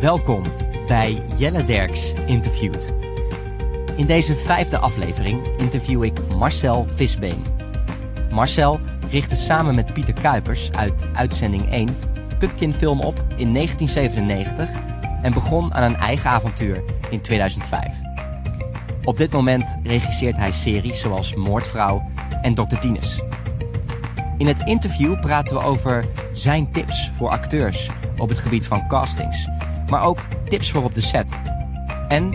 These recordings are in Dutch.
Welkom bij Jelle Derks Interviewt. In deze vijfde aflevering interview ik Marcel Visbeen. Marcel richtte samen met Pieter Kuipers uit uitzending 1 Pupkin Film op in 1997 en begon aan een eigen avontuur in 2005. Op dit moment regisseert hij series zoals Moordvrouw en Dr. Tinus. In het interview praten we over zijn tips voor acteurs op het gebied van castings, maar ook tips voor op de set. En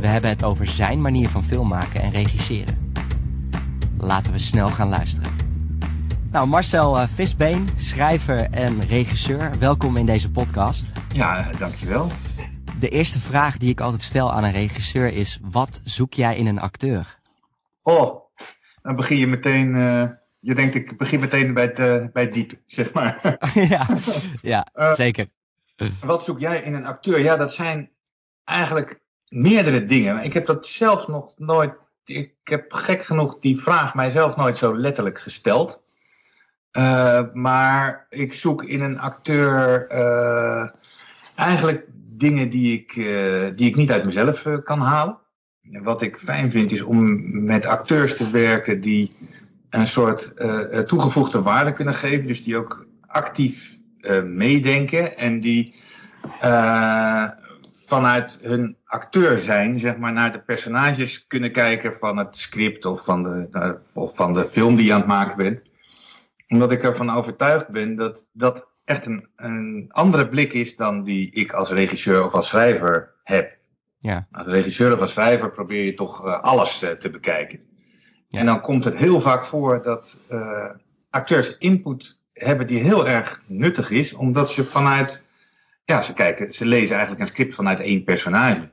we hebben het over zijn manier van film maken en regisseren. Laten we snel gaan luisteren. Nou, Marcel uh, Visbeen, schrijver en regisseur, welkom in deze podcast. Ja, dankjewel. De eerste vraag die ik altijd stel aan een regisseur is: wat zoek jij in een acteur? Oh, dan begin je meteen. Uh, je denkt, ik begin meteen bij het, uh, bij het diep, zeg maar. ja, ja uh, zeker. Wat zoek jij in een acteur? Ja, dat zijn eigenlijk meerdere dingen. Ik heb dat zelf nog nooit. Ik heb gek genoeg die vraag mijzelf nooit zo letterlijk gesteld. maar ik zoek in een acteur eigenlijk dingen die ik, die ik niet uit mezelf kan halen. Wat ik fijn vind is om met acteurs te werken die een soort toegevoegde waarde kunnen geven. Dus die ook actief meedenken en die vanuit hun acteur zijn, zeg maar, naar de personages kunnen kijken van het script of van de, of van de film die je aan het maken bent. Omdat ik ervan overtuigd ben dat dat echt een, een andere blik is dan die ik als regisseur of als schrijver heb. Ja. Als regisseur of als schrijver probeer je toch alles te bekijken. Ja. En dan komt het heel vaak voor dat acteurs input hebben die heel erg nuttig is, omdat ze vanuit, ja, ze kijken, ze lezen eigenlijk een script vanuit één personage.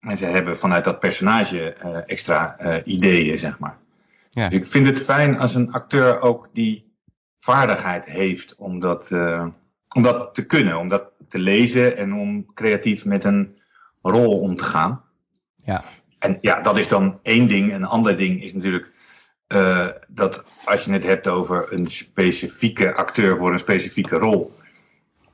En ze hebben vanuit dat personage extra ideeën, zeg maar. Ja. Dus ik vind het fijn als een acteur ook die vaardigheid heeft om dat, uh, om dat te kunnen, om dat te lezen en om creatief met een rol om te gaan. Ja. En ja, dat is dan één ding. Een ander ding is natuurlijk uh, dat als je het hebt over een specifieke acteur voor een specifieke rol,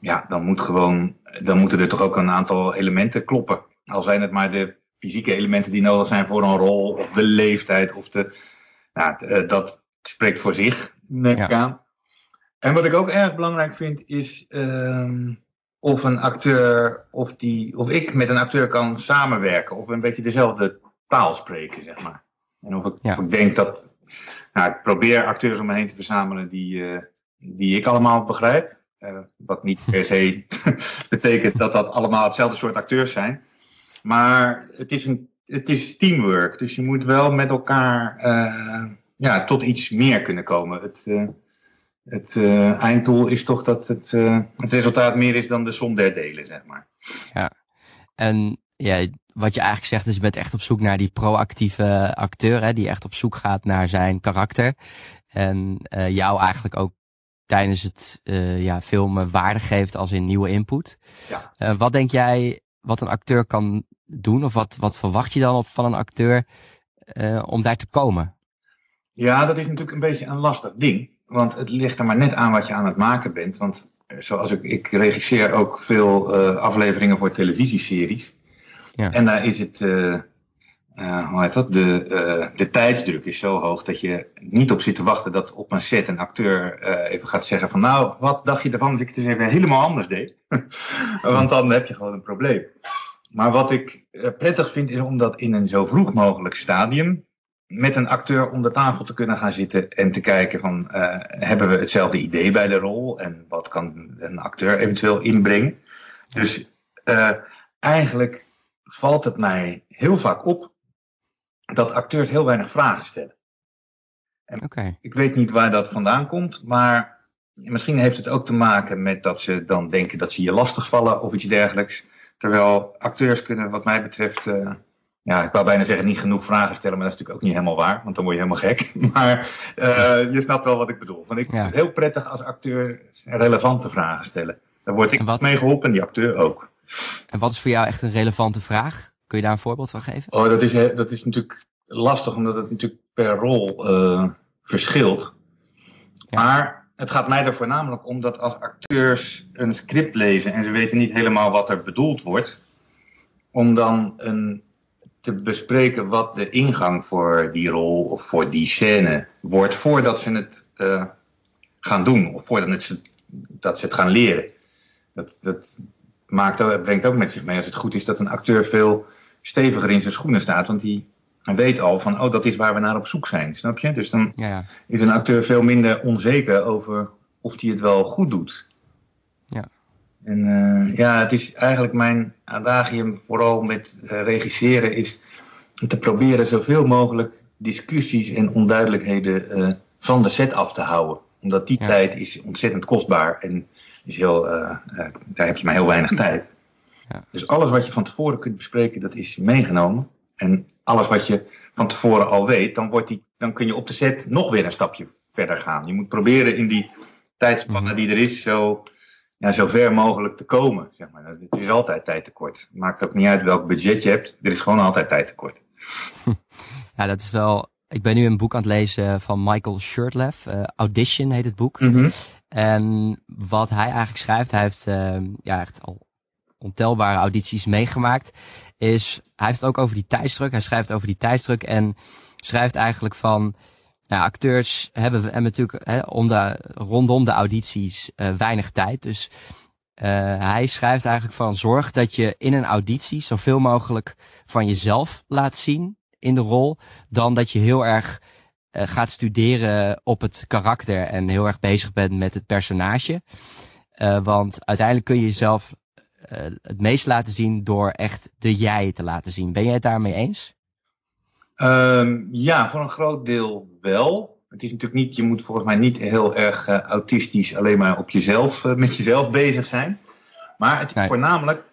ja, dan moet gewoon, dan moeten er toch ook een aantal elementen kloppen. Al zijn het maar de fysieke elementen die nodig zijn voor een rol, of de leeftijd, of de, nou, uh, dat spreekt voor zich, neem ik ja. aan. En wat ik ook erg belangrijk vind is um, of een acteur, of, die, of ik met een acteur kan samenwerken. Of een beetje dezelfde taal spreken, zeg maar. En of ik, ja. of ik denk dat. Nou, ik probeer acteurs om me heen te verzamelen die, uh, die ik allemaal begrijp. Uh, wat niet per se betekent dat dat allemaal hetzelfde soort acteurs zijn. Maar het is, een, het is teamwork. Dus je moet wel met elkaar uh, ja, tot iets meer kunnen komen. Het, het einddoel is toch dat het, het resultaat meer is dan de som der delen, zeg maar. Ja, en ja, wat je eigenlijk zegt is je bent echt op zoek naar die proactieve acteur, hè, die echt op zoek gaat naar zijn karakter. En uh, jou eigenlijk ook tijdens het ja, filmen waarde geeft als in nieuwe input. Ja. wat denk jij wat een acteur kan doen, of wat, wat verwacht je dan op, van een acteur om daar te komen? Ja, dat is natuurlijk een beetje een lastig ding. Want het ligt er maar net aan wat je aan het maken bent. Want eh, zoals ik, ik regisseer ook veel afleveringen voor televisieseries. Ja. En daar is het, uh, uh, hoe heet dat? De, de tijdsdruk is zo hoog dat je niet op zit te wachten dat op een set een acteur even gaat zeggen van nou, wat dacht je ervan als ik het eens even helemaal anders deed? Want dan heb je gewoon een probleem. Maar wat ik prettig vind is om dat in een zo vroeg mogelijk stadium met een acteur om de tafel te kunnen gaan zitten en te kijken van hebben we hetzelfde idee bij de rol en wat kan een acteur eventueel inbrengen. Dus eigenlijk valt het mij heel vaak op dat acteurs heel weinig vragen stellen. En okay. Ik weet niet waar dat vandaan komt, maar misschien heeft het ook te maken met dat ze dan denken dat ze je lastigvallen of iets dergelijks. Terwijl acteurs kunnen wat mij betreft uh, ja, ik wou bijna zeggen niet genoeg vragen stellen, maar dat is natuurlijk ook niet helemaal waar, want dan word je helemaal gek. Maar uh, je snapt wel wat ik bedoel. Want ik vind het heel prettig als acteur relevante vragen stellen. Daar word ik wat... mee geholpen en die acteur ook. En wat is voor jou echt een relevante vraag? Kun je daar een voorbeeld van geven? Oh, dat is, dat is natuurlijk lastig, omdat het natuurlijk per rol uh, verschilt. Ja. Maar het gaat mij er voornamelijk om dat als acteurs een script lezen en ze weten niet helemaal wat er bedoeld wordt, om dan een, te bespreken wat de ingang voor die rol of voor die scène wordt voordat ze het uh, gaan doen of voordat het, dat ze het gaan leren. Dat, dat maakt, dat brengt ook met zich mee als het goed is dat een acteur veel steviger in zijn schoenen staat, want die weet al van, oh, dat is waar we naar op zoek zijn, snap je? Dus dan ja, ja. is een acteur veel minder onzeker over of hij het wel goed doet. Ja. En uh, ja, het is eigenlijk mijn adagium, vooral met uh, regisseren, is te proberen zoveel mogelijk discussies en onduidelijkheden uh, van de set af te houden. Omdat die tijd is ontzettend kostbaar en is heel, daar heb je maar heel weinig tijd. Ja. Dus alles wat je van tevoren kunt bespreken, dat is meegenomen. En alles wat je van tevoren al weet, dan, wordt die, dan kun je op de set nog weer een stapje verder gaan. Je moet proberen in die tijdspanne mhm. die er is, zo, ja, zo ver mogelijk te komen. Zeg maar. Er is altijd tijd tekort. Maakt ook niet uit welk budget je hebt, er is gewoon altijd tijd tekort. Ja, dat is wel. Ik ben nu een boek aan het lezen van Michael Shurtleff. Uh, Audition heet het boek. Mhm. En wat hij eigenlijk schrijft, hij heeft uh, ja, echt al ontelbare audities meegemaakt. Is, hij heeft het ook over die tijdsdruk. Hij schrijft over die tijdsdruk en schrijft eigenlijk van. Nou, acteurs hebben, hebben natuurlijk hè, om de, rondom de audities uh, weinig tijd. Dus uh, hij schrijft eigenlijk van zorg dat je in een auditie zoveel mogelijk van jezelf laat zien in de rol. Dan dat je heel erg uh, gaat studeren op het karakter en heel erg bezig bent met het personage. want uiteindelijk kun je jezelf het meest laten zien door echt de jij te laten zien. Ben jij het daarmee eens? Um, ja, voor een groot deel wel. Het is natuurlijk niet, je moet volgens mij niet heel erg autistisch alleen maar op jezelf, met jezelf bezig zijn. Maar het voornamelijk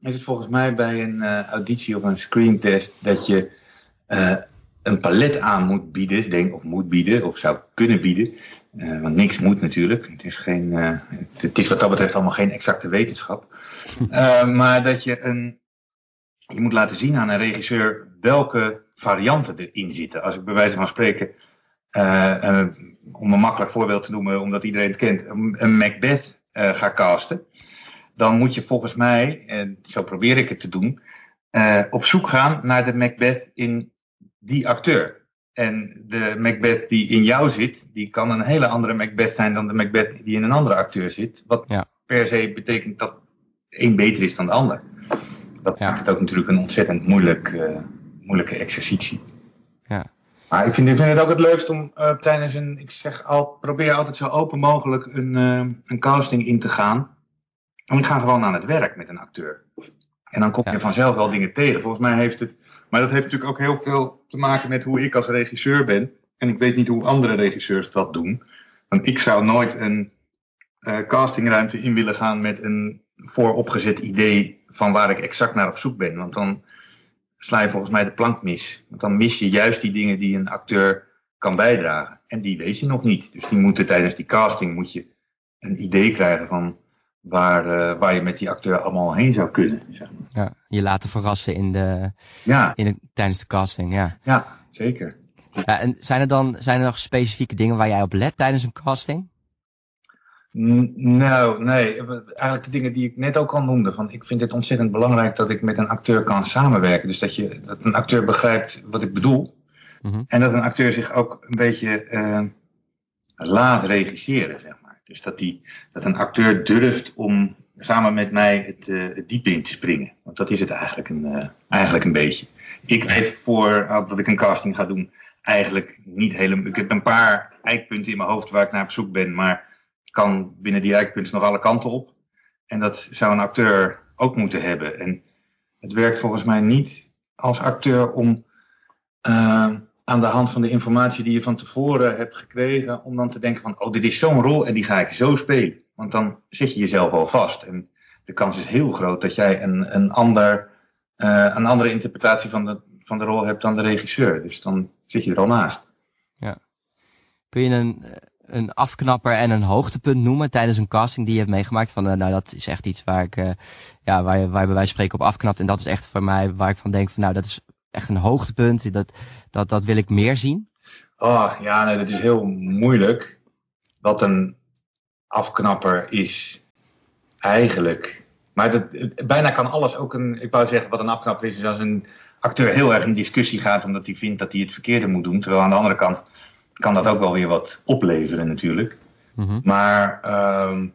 is het volgens mij bij een auditie of een screentest dat je palet aan moet bieden, denk, of moet bieden, of zou kunnen bieden. want niks moet natuurlijk. Het is, geen, het is wat dat betreft allemaal geen exacte wetenschap. maar dat je een, je moet laten zien aan een regisseur welke varianten erin zitten. Als ik bij wijze van spreken, om een makkelijk voorbeeld te noemen, omdat iedereen het kent, een Macbeth ga casten, dan moet je volgens mij, en zo probeer ik het te doen, op zoek gaan naar de Macbeth in die acteur. En de Macbeth die in jou zit, die kan een hele andere Macbeth zijn dan de Macbeth die in een andere acteur zit. Wat ja. per se betekent dat één beter is dan de ander. Dat maakt het ook natuurlijk een ontzettend moeilijk moeilijke exercitie. Ja. Maar ik vind, ik vind het ook het leukst om uh, tijdens een, ik zeg al, probeer altijd zo open mogelijk een, uh, een casting in te gaan. En ik ga gewoon aan het werk met een acteur. En dan kom je vanzelf wel dingen tegen. Volgens mij heeft het, maar dat heeft natuurlijk ook heel veel te maken met hoe ik als regisseur ben. En ik weet niet hoe andere regisseurs dat doen. Want ik zou nooit een uh, castingruimte in willen gaan met een vooropgezet idee van waar ik exact naar op zoek ben. Want dan sla je volgens mij de plank mis. Want dan mis je juist die dingen die een acteur kan bijdragen. En die weet je nog niet. Dus die moeten tijdens die casting moet je een idee krijgen van waar, uh, waar je met die acteur allemaal heen zou kunnen. Zeg maar. Ja, je laten verrassen in de, ja. in de, tijdens de casting, ja. Ja, zeker. Ja, en zijn er dan zijn er nog specifieke dingen waar jij op let tijdens een casting? Nou, nee. Eigenlijk de dingen die ik net ook al noemde. Van, ik vind het ontzettend belangrijk dat ik met een acteur kan samenwerken. Dus dat, je, dat een acteur begrijpt wat ik bedoel. Mhm. En dat een acteur zich ook een beetje uh, laat regisseren, zeg maar. Dus dat, die, dat een acteur durft om samen met mij het, het diepe in te springen. Want dat is het eigenlijk een, uh, eigenlijk een beetje. Ik weet voor dat ik een casting ga doen eigenlijk niet helemaal... Ik heb een paar eikpunten in mijn hoofd waar ik naar op zoek ben, maar kan binnen die eikpunten nog alle kanten op. En dat zou een acteur ook moeten hebben. En het werkt volgens mij niet als acteur om aan de hand van de informatie die je van tevoren hebt gekregen, om dan te denken van, oh, dit is zo'n rol en die ga ik zo spelen. Want dan zit je jezelf al vast. En de kans is heel groot dat jij een, een, ander, uh, een andere interpretatie van de, van de rol hebt dan de regisseur. Dus dan zit je er al naast. Ja. Kun je een, een afknapper en een hoogtepunt noemen tijdens een casting die je hebt meegemaakt? Van, uh, nou, dat is echt iets waar ik, uh, ja, waar waar bij wijze van spreken op afknapt. En dat is echt voor mij waar ik van denk van, nou, dat is echt een hoogtepunt. Dat, dat, dat wil ik meer zien. Oh, ja, nee, dat is heel moeilijk. Wat een, afknapper is eigenlijk. Maar dat, bijna kan alles ook een. Ik wou zeggen, wat een afknapper is, is als een acteur heel erg in discussie gaat omdat hij vindt dat hij het verkeerde moet doen. Terwijl aan de andere kant kan dat ook wel weer wat opleveren, natuurlijk. Mhm. Maar. Ehm,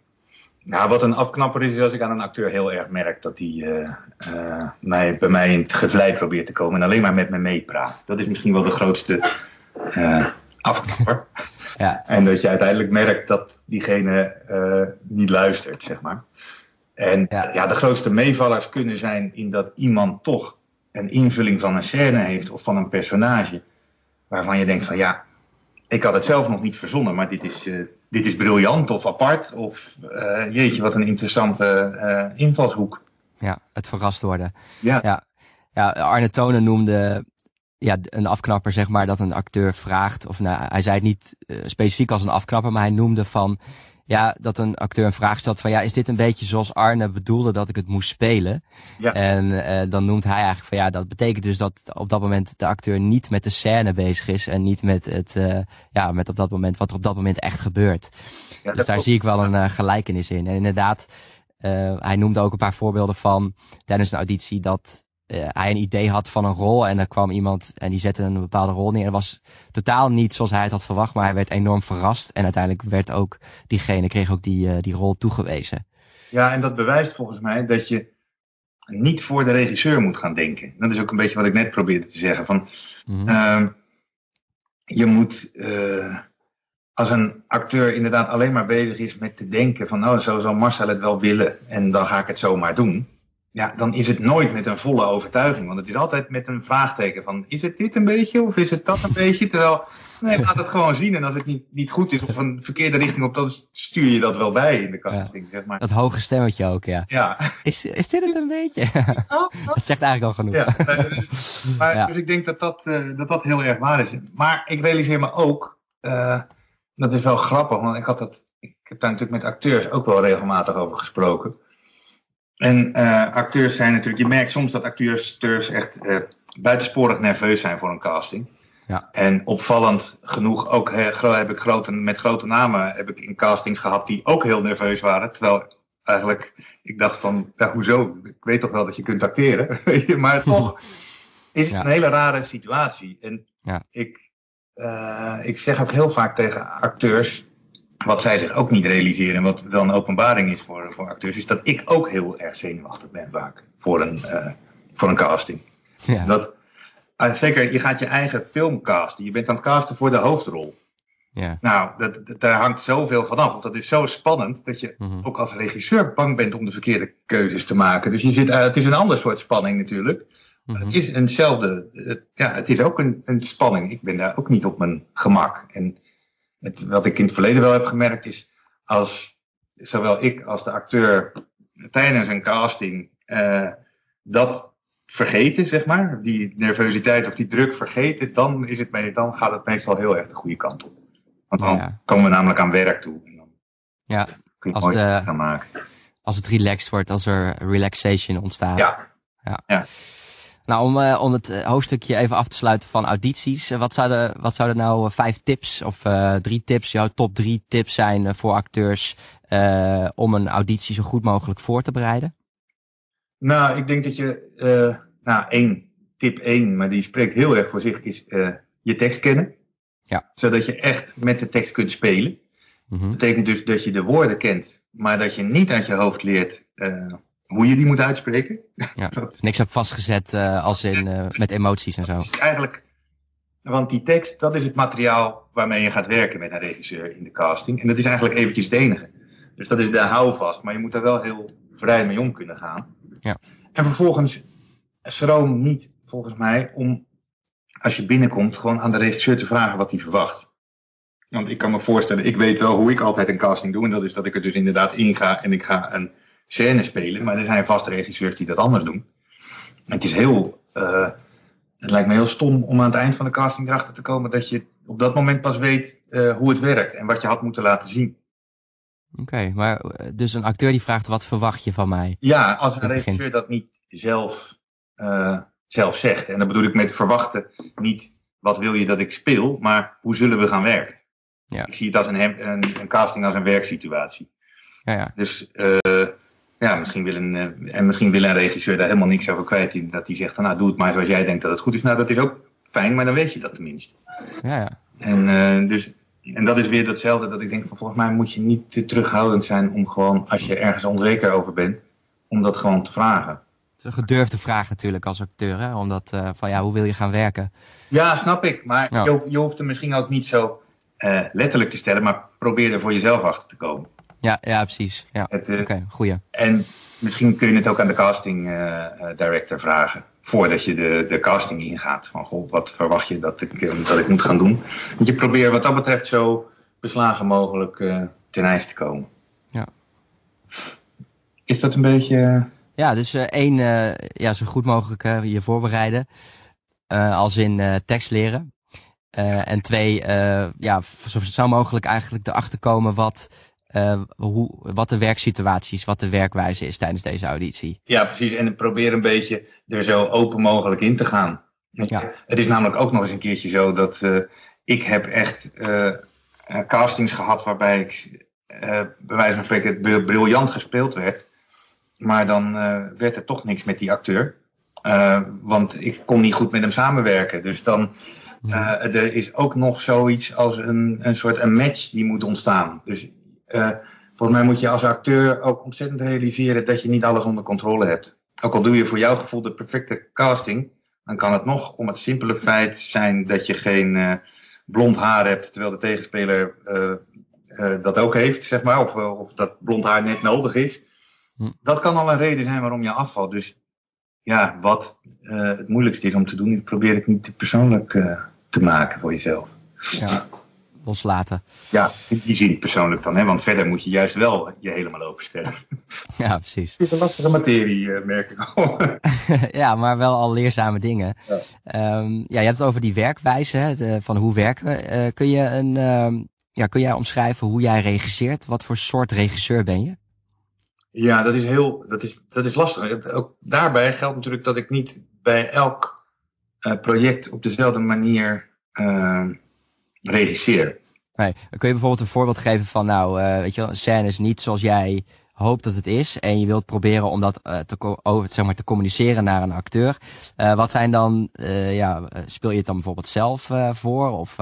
nou, wat een afknapper is, is als ik aan een acteur heel erg merk dat hij uh, uh, mij, bij mij in het gevlei probeert te komen en alleen maar met me meepraat. Dat is misschien wel de grootste uh, afknapper. Ja. En dat je uiteindelijk merkt dat diegene niet luistert, zeg maar. En ja. ja. de grootste meevallers kunnen zijn in dat iemand toch een invulling van een scène heeft of van een personage. Waarvan je denkt van ja, ik had het zelf nog niet verzonnen, maar dit is, uh, dit is briljant of apart. Of uh, jeetje, wat een interessante uh, invalshoek. Ja, het verrast worden. Ja. ja. Ja, Arne Tonen noemde ja, een afknapper, zeg maar, dat een acteur vraagt. Of nou, hij zei het niet specifiek als een afknapper, maar hij noemde van ja, dat een acteur een vraag stelt van ja, is dit een beetje zoals Arne bedoelde dat ik het moest spelen? Ja. En uh, dan noemt hij eigenlijk van ja, dat betekent dus dat op dat moment de acteur niet met de scène bezig is en niet met het, uh, ja, met op dat moment wat er op dat moment echt gebeurt. Ja, dus daar zie ik wel een uh, gelijkenis in. En inderdaad, hij noemde ook een paar voorbeelden van tijdens een auditie dat uh, hij een idee had van een rol en er kwam iemand en die zette een bepaalde rol neer. Het was totaal niet zoals hij het had verwacht, maar hij werd enorm verrast en uiteindelijk werd ook diegene, kreeg ook die, uh, die rol toegewezen. Ja, en dat bewijst volgens mij dat je niet voor de regisseur moet gaan denken. Dat is ook een beetje wat ik net probeerde te zeggen. Van, -hmm. uh, je moet, uh, als een acteur inderdaad alleen maar bezig is met te denken van, nou, zo zal Marcel het wel willen en dan ga ik het zomaar doen ja, dan is het nooit met een volle overtuiging. Want het is altijd met een vraagteken van, is het dit een beetje of is het dat een beetje? Terwijl, nee, laat het gewoon zien. En als het niet, niet goed is of een verkeerde richting op, dan stuur je dat wel bij in de casting, zeg maar. Dat hoge stemmetje ook, ja. ja. Is, is dit het een beetje? dat zegt eigenlijk al genoeg. Ja, dus, maar, dus ik denk dat dat, uh, dat dat heel erg waar is. Maar ik realiseer me ook, uh, dat is wel grappig, want ik had dat, ik heb daar natuurlijk met acteurs ook wel regelmatig over gesproken en uh, acteurs zijn natuurlijk, je merkt soms dat acteurs echt uh, buitensporig nerveus zijn voor een casting. Ja. En opvallend genoeg ook heb ik grote, met grote namen heb ik in castings gehad die ook heel nerveus waren. Terwijl eigenlijk ik dacht van, ja, hoezo? Ik weet toch wel dat je kunt acteren. maar toch is het een hele rare situatie. En ja. ik, uh, ik zeg ook heel vaak tegen acteurs, wat zij zich ook niet realiseren en wat wel een openbaring is voor, voor acteurs, is dat ik ook heel erg zenuwachtig ben vaak voor een, uh, voor een casting. Ja. Dat, uh, zeker, je gaat je eigen film casten. Je bent aan het casten voor de hoofdrol. Ja. Nou, dat, dat, daar hangt zoveel van af. Dat is zo spannend dat je mm -hmm. ook als regisseur bang bent om de verkeerde keuzes te maken. Dus je zit, uh, het is een ander soort spanning natuurlijk. Mm -hmm. Het is eenzelfde. Het, ja, het is ook een, een spanning. Ik ben daar ook niet op mijn gemak. En het, wat ik in het verleden wel heb gemerkt is, als zowel ik als de acteur tijdens een casting uh, dat vergeten, zeg maar, die nervositeit of die druk vergeten, dan, is het dan gaat het meestal heel erg de goede kant op. Want dan ja. komen we namelijk aan werk toe. En dan ja, kun je als, mooi de, gaan maken. als het relaxed wordt, als er relaxation ontstaat. Ja. ja. ja. Nou, om, uh, om het eh, hoofdstukje even af te sluiten van audities. Uh, wat, zouden, wat zouden nou vijf tips of uh, drie tips, jouw top drie tips zijn voor acteurs om een auditie zo goed mogelijk voor te bereiden? Nou, ik denk dat je, nou één, tip één, maar die spreekt heel erg voor zich, is je tekst kennen. Ja. Zodat je echt met de tekst kunt spelen. Mm -hmm. Dat betekent dus dat je de woorden kent, maar dat je niet uit je hoofd leert hoe je die moet uitspreken. Ja, niks heb vastgezet uh, als in uh, met emoties en zo. Eigenlijk, want die tekst, dat is het materiaal waarmee je gaat werken met een regisseur in de casting. En dat is eigenlijk eventjes het enige. Dus dat is de houvast, maar je moet er wel heel vrij mee om kunnen gaan. Ja. En vervolgens schroom niet, volgens mij, om als je binnenkomt gewoon aan de regisseur te vragen wat hij verwacht. Want ik kan me voorstellen, ik weet wel hoe ik altijd een casting doe. En dat is dat ik er dus inderdaad in ga en ik ga een scène spelen. Maar er zijn vast regisseurs die dat anders doen. En het is heel. Uh, het lijkt me heel stom om aan het eind van de casting erachter te komen dat je op dat moment pas weet uh, hoe het werkt en wat je had moeten laten zien. Oké, okay, maar eh, dus een acteur die vraagt wat verwacht je van mij? Ja, als een regisseur dat niet zelf, uh, zelf zegt. En dan bedoel ik met verwachten niet wat wil je dat ik speel, maar hoe zullen we gaan werken? Ja. Ik zie het als een, een, een, casting als een werksituatie. Ja, ja. Dus uh, ja, misschien wil, een, uh, en misschien wil een regisseur daar helemaal niks over kwijt. Dat hij zegt, nou doe het maar zoals jij denkt dat het goed is. Nou, dat is ook fijn, maar dan weet je dat tenminste. Ja, ja. En, uh, dus, en dat is weer datzelfde dat ik denk van volgens mij moet je niet te terughoudend zijn om gewoon, als je ergens onzeker over bent, om dat gewoon te vragen. Het is een gedurfde vraag natuurlijk als acteur, hè? omdat uh, van ja, hoe wil je gaan werken? Ja, snap ik. Maar ja. je, hoeft, je hoeft er misschien ook niet zo uh, letterlijk te stellen, maar probeer er voor jezelf achter te komen. Ja, ja precies. Ja. Uh, Oké, goeie. En misschien kun je het ook aan de casting uh, director vragen. Voordat je de, de casting ingaat. Van goh, wat verwacht je dat ik, dat ik moet gaan doen? Want je probeert wat dat betreft zo beslagen mogelijk ten ijs te komen. Ja. Is dat een beetje... Ja, dus één, ja, zo goed mogelijk je voorbereiden. als in tekst leren. Uh, en twee, uh, ja, zo zou mogelijk eigenlijk erachter komen wat, uh, hoe, wat de werksituatie is, wat de werkwijze is tijdens deze auditie. Ja, precies. En probeer een beetje er zo open mogelijk in te gaan. Ja. Het is namelijk ook nog eens een keertje zo dat ik heb echt castings gehad waarbij ik bij wijze van spreken briljant gespeeld werd. Maar dan werd er toch niks met die acteur. want ik kon niet goed met hem samenwerken. Dus dan uh, er is ook nog zoiets als een, een soort een match die moet ontstaan. Dus uh, volgens mij moet je als acteur ook ontzettend realiseren dat je niet alles onder controle hebt. Ook al doe je voor jouw gevoel de perfecte casting, dan kan het nog om het simpele feit zijn dat je geen uh, blond haar hebt, terwijl de tegenspeler dat ook heeft, zeg maar. Of, of dat blond haar net nodig is. Hm. Dat kan al een reden zijn waarom je afvalt. Dus ja, wat het moeilijkste is om te doen, probeer ik niet te persoonlijk te maken voor jezelf. Ja, loslaten. Ja, in die zin persoonlijk dan, hè? want verder moet je juist wel je helemaal openstellen. Ja, precies. Het is een lastige materie, uh, merk ik al. ja, maar wel al leerzame dingen. Ja, um, ja je hebt het over die werkwijze, hè, de, van hoe werken we. kun, je een, um, ja, kun jij omschrijven hoe jij regisseert? Wat voor soort regisseur ben je? Ja, dat is heel dat is, dat is lastig. Ook daarbij geldt natuurlijk dat ik niet bij elk uh, project op dezelfde manier uh, regisseer. Nee, kun je bijvoorbeeld een voorbeeld geven van, nou, uh, weet je wel, een scène is niet zoals jij hoopt dat het is en je wilt proberen om dat uh, te, over, zeg maar, te communiceren naar een acteur. Uh, wat zijn dan, ja, speel je het dan bijvoorbeeld zelf voor? Of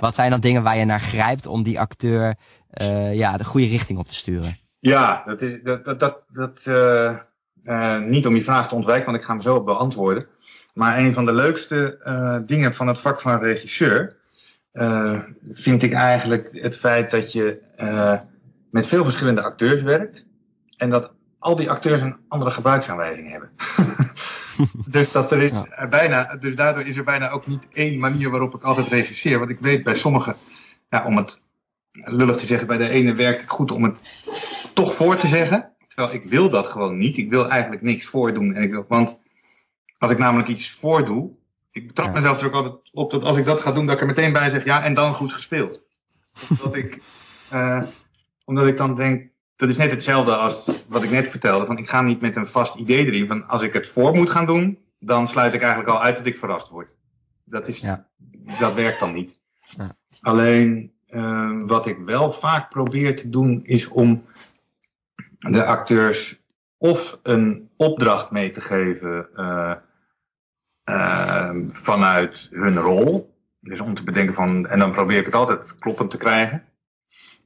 wat zijn dan dingen waar je naar grijpt om die acteur ja, de goede richting op te sturen? Ja, dat is dat, dat, dat, dat niet om je vraag te ontwijken, want ik ga hem zo beantwoorden. Maar een van de leukste dingen van het vak van regisseur vind ik eigenlijk het feit dat je met veel verschillende acteurs werkt en dat al die acteurs een andere gebruiksaanwijzing hebben. dus dat er is ja. bijna, dus daardoor is er bijna ook niet één manier waarop ik altijd regisseer. Want ik weet bij sommigen, ja, om het lullig te zeggen, bij de ene werkt het goed om het toch voor te zeggen. Terwijl ik wil dat gewoon niet. Ik wil eigenlijk niks voordoen. En ik wil, want als ik namelijk iets voordoe, ik betrap ja. mezelf er ook altijd op dat als ik dat ga doen, dat ik er meteen bij zeg, ja, en dan goed gespeeld. Omdat ik, uh, omdat ik dan denk, dat is net hetzelfde als wat ik net vertelde, van ik ga niet met een vast idee erin, van als ik het voor moet gaan doen, dan sluit ik eigenlijk al uit dat ik verrast word. Dat is, ja. dat werkt dan niet. Ja. Alleen, uh, wat ik wel vaak probeer te doen, is om de acteurs of een opdracht mee te geven uh, uh, vanuit hun rol. Dus om te bedenken van, en dan probeer ik het altijd kloppend te krijgen.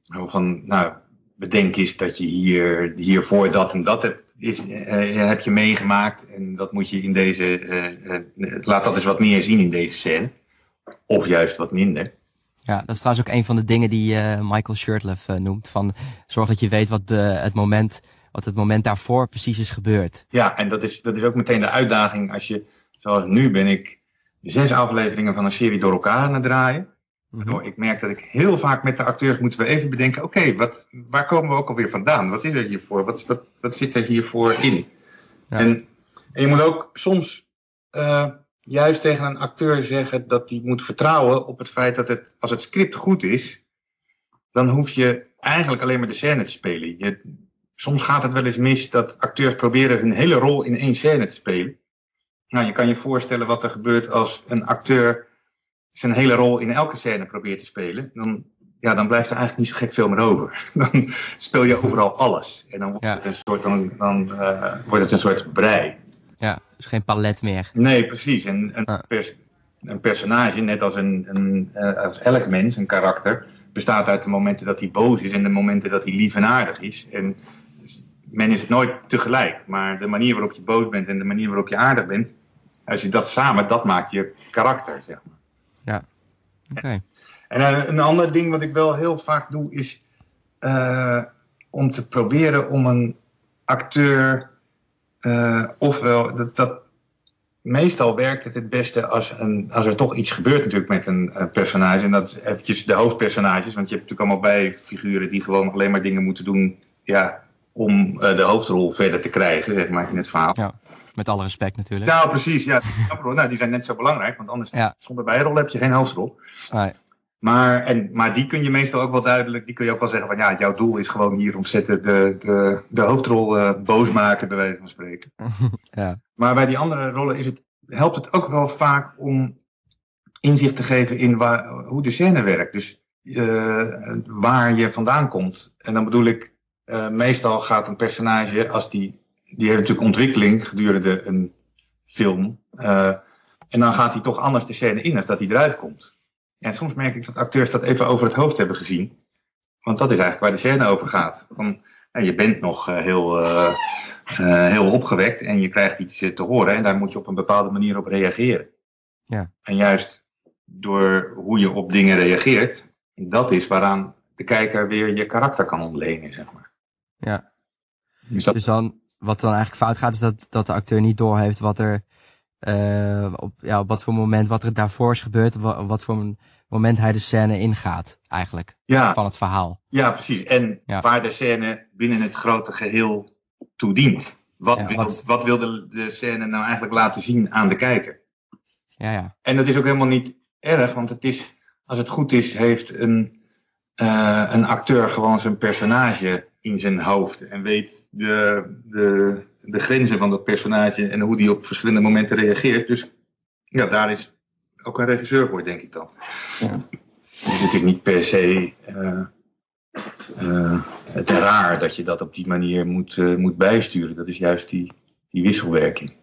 Van, nou, bedenk eens dat je hier, hiervoor dat en dat hebt, is, uh, heb je meegemaakt. En dat moet je in deze, laat dat eens wat meer zien in deze scène. Of juist wat minder. Ja, dat is trouwens ook een van de dingen die Michael Shirtleff noemt. Van zorg dat je weet wat, de, het moment, wat het moment daarvoor precies is gebeurd. Ja, en dat is, dat is ook meteen de uitdaging als je, zoals nu ben ik zes afleveringen van een serie door elkaar aan het draaien. Waardoor ik merk dat ik heel vaak met de acteurs moeten we even bedenken, oké, okay, wat waar komen we ook alweer vandaan? Wat is er hiervoor? Wat, wat, wat zit er hiervoor in? Ja. En, en je moet ook soms uh, juist tegen een acteur zeggen dat hij moet vertrouwen op het feit dat het, als het script goed is, dan hoef je eigenlijk alleen maar de scène te spelen. Je, soms gaat het wel eens mis dat acteurs proberen hun hele rol in één scène te spelen. Nou, je kan je voorstellen wat er gebeurt als een acteur zijn hele rol in elke scène probeert te spelen. Dan ja, dan blijft er eigenlijk niet zo gek veel meer over. Dan speel je overal alles. En dan wordt, Ja. het, een soort, dan, dan eh, wordt het een soort brei. Ja, dus geen palet meer. Nee, precies. En een, pers- een personage, net als, een, een, eh, als elk mens, een karakter, bestaat uit de momenten dat hij boos is en de momenten dat hij lief en aardig is. En men is het nooit tegelijk. Maar de manier waarop je boos bent en de manier waarop je aardig bent, als je dat samen, dat maakt je karakter, zeg maar. Oké. En eh, een ander ding wat ik wel heel vaak doe is eh, om te proberen om een acteur, eh, ofwel dat, dat meestal werkt het het beste als, een, als er toch iets gebeurt natuurlijk met een personage. En dat is eventjes de hoofdpersonages, want je hebt natuurlijk allemaal bijfiguren die gewoon alleen maar dingen moeten doen ja, om eh, de hoofdrol verder te krijgen, zeg maar, in het verhaal. Ja, met alle respect natuurlijk. Nou, precies. Ja, nou, die zijn net zo belangrijk, want anders Ja. zonder bijrol heb je geen hoofdrol. Nee. Maar, en, maar die kun je meestal ook wel duidelijk, die kun je ook wel zeggen van ja, jouw doel is gewoon hier ontzettend de, de, de hoofdrol eh, boos maken, bij wijze van spreken. Ja. Maar bij die andere rollen is het, helpt het ook wel vaak om inzicht te geven in waar, hoe de scène werkt. Dus eh, waar je vandaan komt. En dan bedoel ik, eh, meestal gaat een personage, als die, die heeft natuurlijk ontwikkeling gedurende een film. eh, en dan gaat hij toch anders de scène in als dat hij eruit komt. En soms merk ik dat acteurs dat even over het hoofd hebben gezien. Want dat is eigenlijk waar de scène over gaat. Van, je bent nog eh, heel, heel opgewekt en je krijgt iets te horen. En daar moet je op een bepaalde manier op reageren. Ja. En juist door hoe je op dingen reageert, dat is waaraan de kijker weer je karakter kan ontlenen, zeg maar. Ja. Dus dat, Dus dan, wat dan eigenlijk fout gaat, is dat, dat de acteur niet doorheeft wat er, eh, op, ja, op wat voor moment, wat er daarvoor is gebeurd, wa- wat voor een moment hij de scène ingaat, eigenlijk, ja, van het verhaal. ja, precies. En Ja. waar de scène binnen het grote geheel toe dient. Wat, Ja, wil, wat- wat wil de, de scène nou eigenlijk laten zien aan de kijker? Ja, ja. En dat is ook helemaal niet erg, want het is, als het goed is, heeft een, eh, een acteur gewoon zijn personage in zijn hoofd. En weet de, de, de grenzen van dat personage en hoe die op verschillende momenten reageert. Dus ja, daar is ook een regisseur voor, denk ik dan. Ja. Dus het is niet per se eh, eh, het raar dat je dat op die manier moet, eh, moet bijsturen. Dat is juist die, die wisselwerking.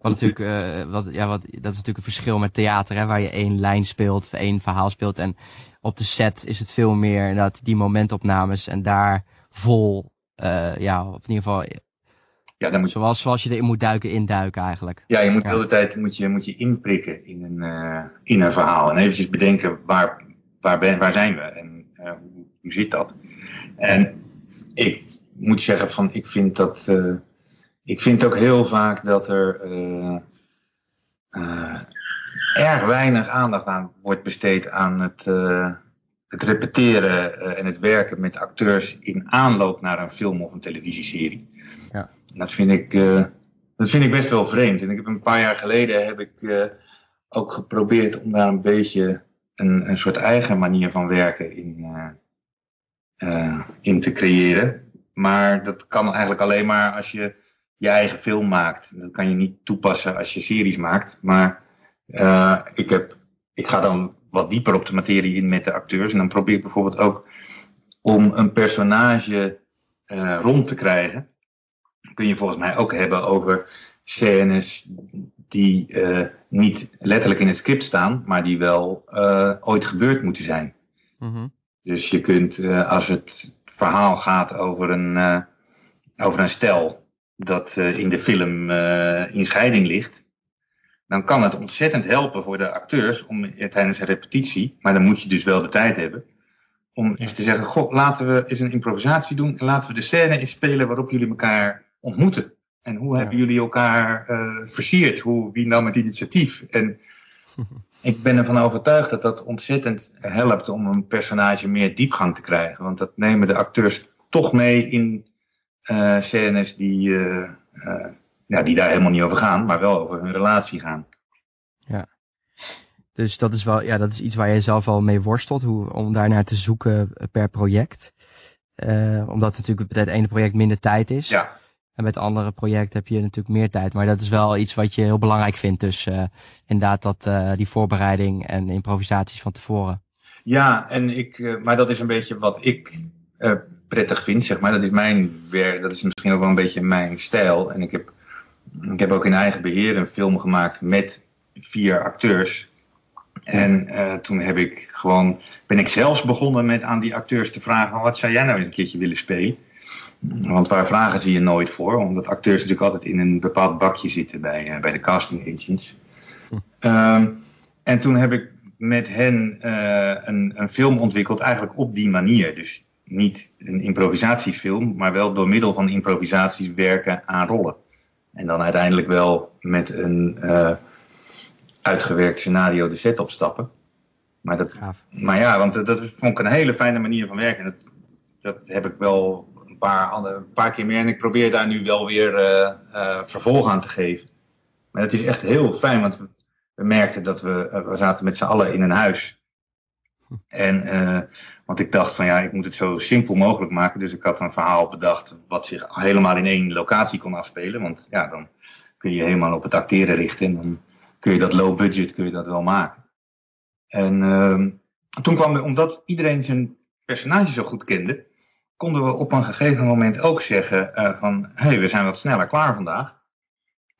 Wat natuurlijk, eh, wat, ja, wat, dat is natuurlijk een verschil met theater, hè, waar je één lijn speelt, of één verhaal speelt. En op de set is het veel meer inderdaad die momentopnames en daar vol, eh, ja, op in ieder geval, Ja, dan moet zoals, zoals je erin moet duiken, induiken eigenlijk. Ja, je moet de hele tijd moet je, moet je inprikken in een, eh, in een verhaal. En eventjes bedenken waar, waar, ben, waar zijn we en hoe, hoe zit dat? En ik moet zeggen van, ik vind dat, ik vind ook heel vaak dat er eh, eh, erg weinig aandacht aan wordt besteed aan het, eh, het repeteren en het werken met acteurs in aanloop naar een film of een televisieserie. Ja. Dat vind ik, dat vind ik best wel vreemd. En ik heb een paar jaar geleden heb ik ook geprobeerd om daar een beetje een, een soort eigen manier van werken in, in te creëren. Maar dat kan eigenlijk alleen maar als je je eigen film maakt. Dat kan je niet toepassen als je series maakt. Maar eh, ik, heb, ik ga dan wat dieper op de materie in met de acteurs. En dan probeer ik bijvoorbeeld ook om een personage eh, rond te krijgen. Kun je volgens mij ook hebben over scènes die eh, niet letterlijk in het script staan, maar die wel ooit gebeurd moeten zijn. Mhm. Dus je kunt, als het verhaal gaat over een, over een stel dat eh, in de film eh, in scheiding ligt, dan kan het ontzettend helpen voor de acteurs om eh, tijdens een repetitie, maar dan moet je dus wel de tijd hebben, om eens te zeggen, goh, laten we eens een improvisatie doen en laten we de scène eens spelen waarop jullie elkaar ontmoeten. En hoe hebben jullie elkaar versierd? Hoe, wie nam het initiatief? En ik ben ervan overtuigd dat dat ontzettend helpt om een personage meer diepgang te krijgen. Want dat nemen de acteurs toch mee in scènes die, eh, eh, ja, die daar helemaal niet over gaan, maar wel over hun relatie gaan. Dus dat is wel, ja, dat is iets waar je zelf al mee worstelt, hoe, om daar naar te zoeken eh, per project. Eh, omdat natuurlijk bij het ene project minder tijd is. Ja, En met het andere project heb je natuurlijk meer tijd. Maar dat is wel iets wat je heel belangrijk vindt. Dus eh, inderdaad dat, eh, die voorbereiding en improvisaties van tevoren. Ja, en ik, maar dat is een beetje wat ik prettig vind, zeg maar. Dat is mijn werk, dat is misschien ook wel een beetje mijn stijl. En ik heb, ik heb ook in eigen beheer een film gemaakt met vier acteurs. En toen heb ik gewoon, ben ik zelfs begonnen met aan die acteurs te vragen: wat zou jij nou een keertje willen spelen? Want waar vragen ze je nooit voor? Omdat acteurs natuurlijk altijd in een bepaald bakje zitten bij, uh, bij de casting agents. Hm. Ehm, en toen heb ik met hen uh, een, een film ontwikkeld, eigenlijk op die manier. Dus niet een improvisatiefilm, maar wel door middel van improvisaties werken aan rollen. En dan uiteindelijk wel met een uh, uitgewerkt scenario de set opstappen. Maar, dat, maar ja, want dat, vond ik een hele fijne manier van werken. Dat, dat heb ik wel paar, een paar keer meer. En ik probeer daar nu wel weer uh, uh, vervolg aan te geven. Maar het is echt heel fijn, want we, we merkten dat we, we zaten met z'n allen in een huis. En, want ik dacht van ja, ik moet het zo simpel mogelijk maken. Dus ik had een verhaal bedacht wat zich helemaal in één locatie kon afspelen. Want ja, dan kun je helemaal op het acteren richten. En dan kun je dat low budget kun je dat wel maken. En ehm, toen kwam omdat iedereen zijn personage zo goed kende, konden we op een gegeven moment ook zeggen uh, van, hé, hey, we zijn wat sneller klaar vandaag.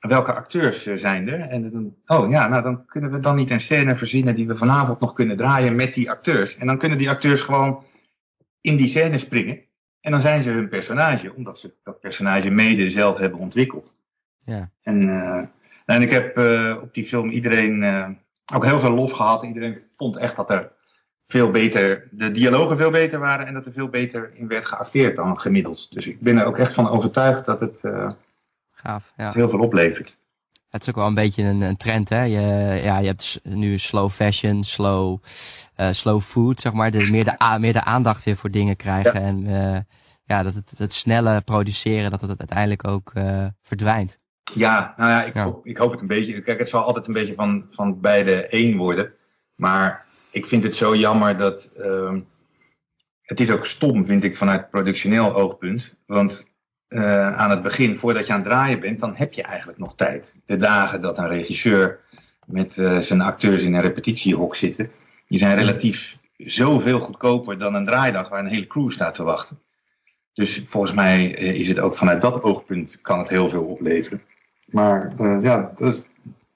Welke acteurs uh, zijn er? En dan, oh ja, nou dan kunnen we dan niet een scène verzinnen die we vanavond nog kunnen draaien met die acteurs. En dan kunnen die acteurs gewoon in die scène springen. En dan zijn ze hun personage, omdat ze dat personage mede zelf hebben ontwikkeld. Ja. En, uh, en ik heb op die film iedereen ook heel veel lof gehad. Iedereen vond echt dat er veel beter, de dialogen veel beter waren en dat er veel beter in werd geacteerd dan gemiddeld. Dus ik ben er ook echt van overtuigd dat het, Gaaf, ja. heel veel oplevert. Het is ook wel een beetje een, een trend, hè? Je, ja, je hebt nu slow fashion, slow, uh, slow food, zeg maar. De, meer, de, meer de aandacht weer voor dingen krijgen. En uh, ja, dat het, het snelle produceren, dat het uiteindelijk ook verdwijnt. Ja, nou ja ik, ja. Hoop, ik hoop het een beetje. Kijk, het zal altijd een beetje van, van beide één worden. Maar ik vind het zo jammer dat. Uh, het is ook stom, vind ik, vanuit productioneel oogpunt. Want uh, aan het begin, voordat je aan het draaien bent, dan heb je eigenlijk nog tijd. De dagen dat een regisseur met uh, zijn acteurs in een repetitiehok zitten, die zijn relatief zoveel goedkoper dan een draaidag waar een hele crew staat te wachten. Dus volgens mij uh, is het ook vanuit dat oogpunt kan het heel veel opleveren. Maar ja, dat,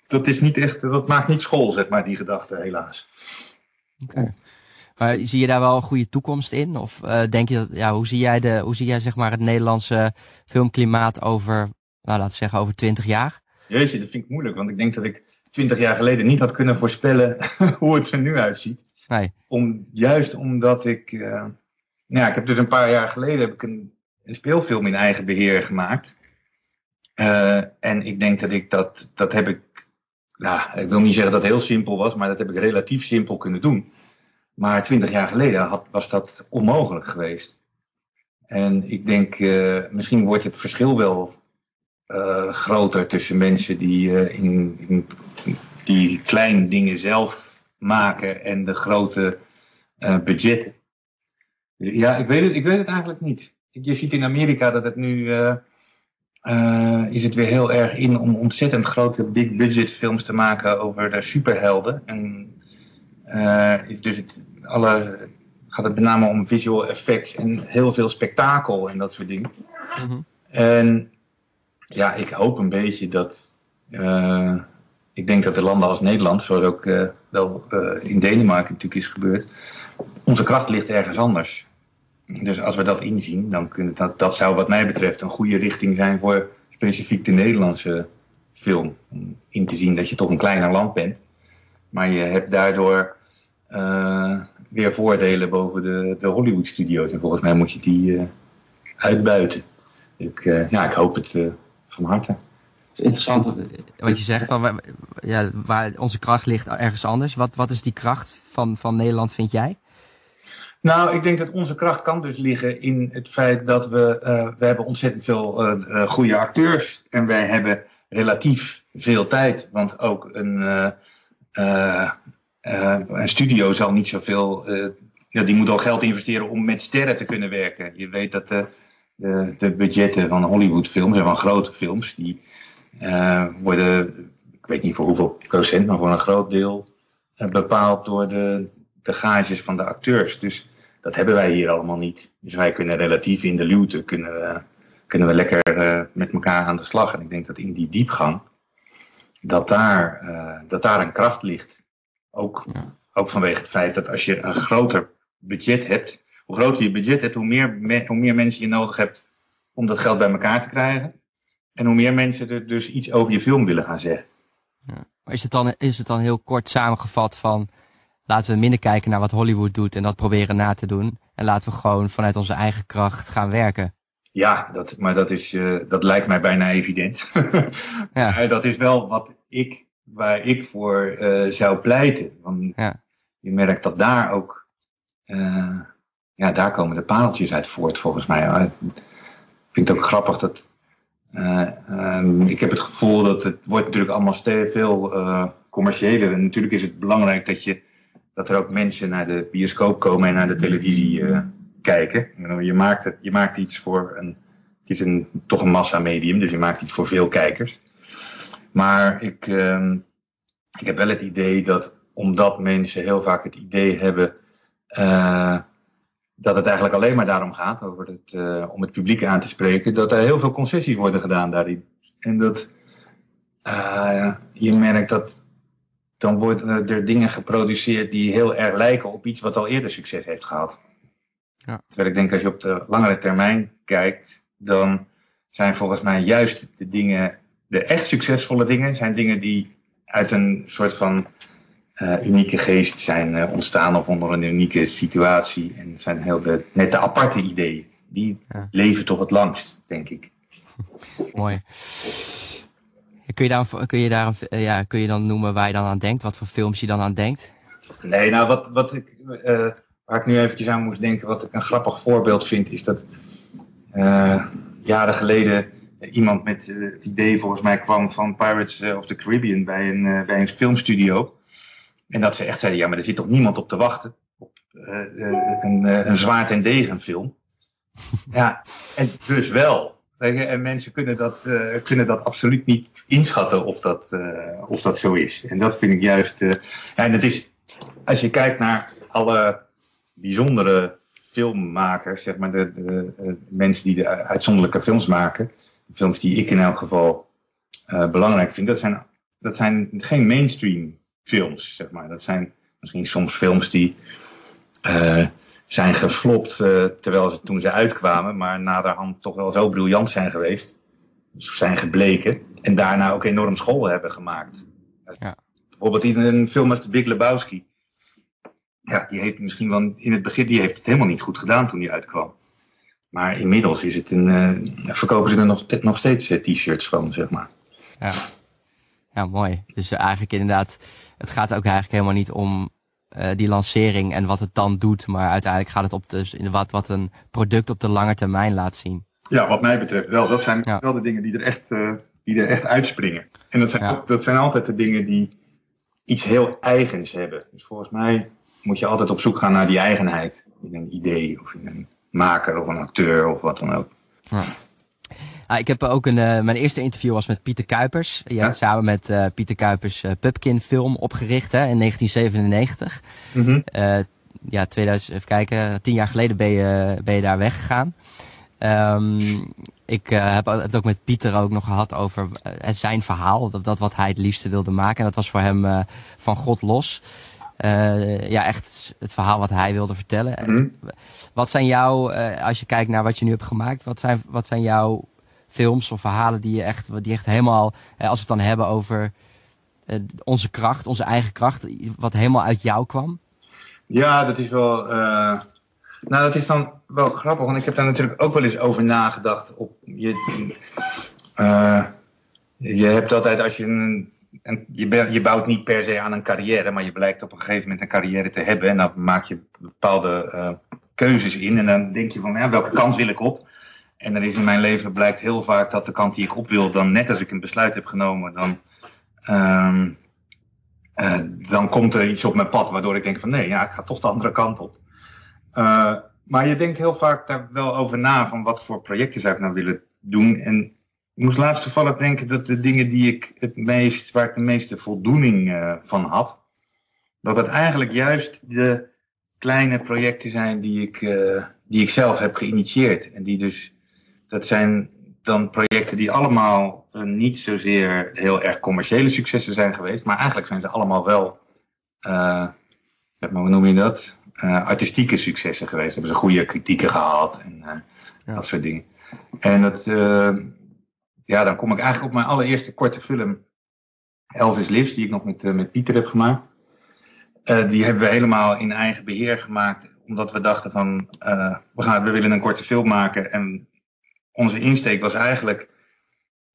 dat, is niet echt, dat maakt niet school, zeg maar, die gedachte, helaas. Okay. Maar zie je daar wel een goede toekomst in? Of uh, denk je dat, ja, hoe zie jij, de, hoe zie jij zeg maar, het Nederlandse filmklimaat over, nou, laten we zeggen, over twintig jaar? Jeetje, dat vind ik moeilijk, want ik denk dat ik twintig jaar geleden niet had kunnen voorspellen hoe het er nu uitziet. Nee. Om, juist omdat ik, uh, nou ja, ik heb dus een paar jaar geleden heb ik een, een speelfilm in eigen beheer gemaakt. Uh, en ik denk dat ik dat, dat heb ik nou, ik wil niet zeggen dat het heel simpel was, maar dat heb ik relatief simpel kunnen doen. Maar twintig jaar geleden had, was dat onmogelijk geweest. En ik denk, uh, misschien wordt het verschil wel uh, groter tussen mensen die, uh, in, in, die kleine dingen zelf maken en de grote budgetten. Dus ja, ik weet, het, ik weet het eigenlijk niet. Je ziet in Amerika dat het nu is het weer heel erg in om ontzettend grote big budget films te maken over de superhelden. En is dus het, alle, gaat het met name om visual effects en heel veel spektakel en dat soort dingen. Mm -hmm. En ja, ik hoop een beetje dat. Uh, ik denk dat de landen als Nederland, zoals ook wel in Denemarken natuurlijk is gebeurd, onze kracht ligt ergens anders. Dus als we dat inzien, dan kunnen dat, dat zou wat mij betreft een goede richting zijn voor specifiek de Nederlandse film. Om in te zien dat je toch een kleiner land bent. Maar je hebt daardoor uh, weer voordelen boven de, de Hollywood studio's. En volgens mij moet je die uh, uitbuiten. Ik, uh, ja, ik hoop het van harte. Het is interessant wat je zegt, van, ja, waar onze kracht ligt ergens anders. Wat, wat is die kracht van, van Nederland, vind jij? Nou, ik denk dat onze kracht kan dus liggen in het feit dat we, uh, we hebben ontzettend veel uh, goede acteurs en wij hebben relatief veel tijd. Want ook een, uh, een studio zal niet zoveel, ja, die moet al geld investeren om met sterren te kunnen werken. Je weet dat de, de, de budgetten van Hollywoodfilms en van grote films, die worden, ik weet niet voor hoeveel procent, maar voor een groot deel bepaald door de de gages van de acteurs. Dus dat hebben wij hier allemaal niet. Dus wij kunnen relatief in de luwte, kunnen kunnen we lekker met elkaar aan de slag. En ik denk dat in die diepgang, dat daar, uh, dat daar een kracht ligt. Ook, ja. ook vanwege het feit dat als je een groter budget hebt, hoe groter je budget hebt, hoe meer, me, hoe meer mensen je nodig hebt om dat geld bij elkaar te krijgen. En hoe meer mensen er dus iets over je film willen gaan zeggen. Ja. Maar is het, dan, is het dan heel kort samengevat van laten we minder kijken naar wat Hollywood doet en dat proberen na te doen. En laten we gewoon vanuit onze eigen kracht gaan werken. Ja, dat, maar dat, is, uh, dat lijkt mij bijna evident. ja. dat is wel wat ik, waar ik voor uh, zou pleiten. Want ja. je merkt dat daar ook, uh, ja, daar komen de pareltjes uit voort volgens mij. Ik vind het ook grappig dat, um, ik heb het gevoel dat het wordt natuurlijk allemaal veel commerciëler. En natuurlijk is het belangrijk dat je dat er ook mensen naar de bioscoop komen en naar de televisie kijken. Je maakt, het, je maakt iets voor een. Het is een, toch een massamedium, dus je maakt iets voor veel kijkers. Maar ik, uh, ik heb wel het idee dat, omdat mensen heel vaak het idee hebben. Uh, dat het eigenlijk alleen maar daarom gaat, over het, uh, om het publiek aan te spreken, dat er heel veel concessies worden gedaan daarin. En dat je merkt dat dan worden er dingen geproduceerd die heel erg lijken op iets wat al eerder succes heeft gehad. Ja. Terwijl ik denk, als je op de langere termijn kijkt, dan zijn volgens mij juist de dingen, de echt succesvolle dingen, zijn dingen die uit een soort van uh, unieke geest zijn uh, ontstaan of onder een unieke situatie. En zijn heel de, net de aparte ideeën. Die ja. leven toch het langst, denk ik. Mooi. Kun je, daar, kun, je daar, uh, ja, kun je dan noemen waar je dan aan denkt? Wat voor films je dan aan denkt? Nee, nou wat, wat ik, uh, waar ik nu eventjes aan moest denken, wat ik een grappig voorbeeld vind, is dat uh, jaren geleden iemand met het idee volgens mij kwam van Pirates of the Caribbean bij een, bij een filmstudio. En dat ze echt zeiden, ja, maar er zit toch niemand op te wachten op een, een zwaard- en degenfilm. ja, en dus wel. En mensen kunnen dat, uh, kunnen dat absoluut niet inschatten of dat, uh, of dat zo is. En dat vind ik juist. Uh, en het is, als je kijkt naar alle bijzondere filmmakers, zeg maar, de, de mensen die de uitzonderlijke films maken, de films die ik in elk geval belangrijk vind, dat zijn, dat zijn geen mainstream films, zeg maar. Dat zijn misschien soms films die zijn geflopt uh, terwijl ze toen ze uitkwamen, maar naderhand toch wel zo briljant zijn geweest. Zijn gebleken. En daarna ook enorm school hebben gemaakt. Ja. Bijvoorbeeld in een film als Big Lebowski. Ja, die heeft misschien wel in het begin die heeft het helemaal niet goed gedaan toen die uitkwam. Maar inmiddels is het een, uh, verkopen ze er nog, nog steeds uh, t-shirts van, zeg maar. Ja. ja, mooi. Dus eigenlijk inderdaad, het gaat ook eigenlijk helemaal niet om uh, die lancering en wat het dan doet. Maar uiteindelijk gaat het op dus in wat, wat een product op de lange termijn laat zien. Ja, wat mij betreft wel. Dat zijn ja. wel de dingen die er echt, die er echt uitspringen. En dat zijn, ja. dat zijn altijd de dingen die iets heel eigens hebben. Dus volgens mij moet je altijd op zoek gaan naar die eigenheid. In een idee of in een maker of een acteur of wat dan ook. Ja. Ah, ik heb ook een, uh, mijn eerste interview was met Pieter Kuipers. Je hebt samen met uh, Pieter Kuipers uh, Pupkin film opgericht hè, in 1997. Mm -hmm. ja, 2000, even kijken, tien jaar geleden ben je, ben je daar weggegaan. Um, ik heb het ook met Pieter ook nog gehad over zijn verhaal. Dat, dat wat hij het liefste wilde maken. En dat was voor hem van God los. Ja, echt het verhaal wat hij wilde vertellen. Mm -hmm. Wat zijn jouw, als je kijkt naar wat je nu hebt gemaakt, wat zijn, wat zijn jouw films of verhalen die je echt, die echt helemaal, als we het dan hebben over onze kracht, onze eigen kracht, wat helemaal uit jou kwam? Ja, dat is wel. Nou, dat is dan wel grappig, want ik heb daar natuurlijk ook wel eens over nagedacht. Op, je, je hebt altijd als je een. En je, je bouwt niet per se aan een carrière, maar je blijkt op een gegeven moment een carrière te hebben. En dan maak je bepaalde uh, keuzes in. En dan denk je van, ja, welke kant wil ik op? En er is in mijn leven blijkt heel vaak dat de kant die ik op wil, dan net als ik een besluit heb genomen, dan, um, uh, dan komt er iets op mijn pad waardoor ik denk van nee, ja, ik ga toch de andere kant op. Uh, maar je denkt heel vaak daar wel over na van wat voor projecten zou ik nou willen doen. En ik moest laatst toevallig denken dat de dingen die ik het meest, waar ik de meeste voldoening uh, van had, dat het eigenlijk juist de kleine projecten zijn die ik, uh, die ik zelf heb geïnitieerd. En die dus, dat zijn dan projecten die allemaal uh, niet zozeer heel erg commerciële successen zijn geweest. Maar eigenlijk zijn ze allemaal wel, zeg maar, hoe noem je dat? artistieke successen geweest. Hebben ze goede kritieken gehad en ja. dat soort dingen. En dat, ja, dan kom ik eigenlijk op mijn allereerste korte film, Elvis Lives, die ik nog met, met Pieter heb gemaakt. Uh, die hebben we helemaal in eigen beheer gemaakt. Omdat we dachten van, uh, we, gaan, we willen een korte film maken. En onze insteek was eigenlijk,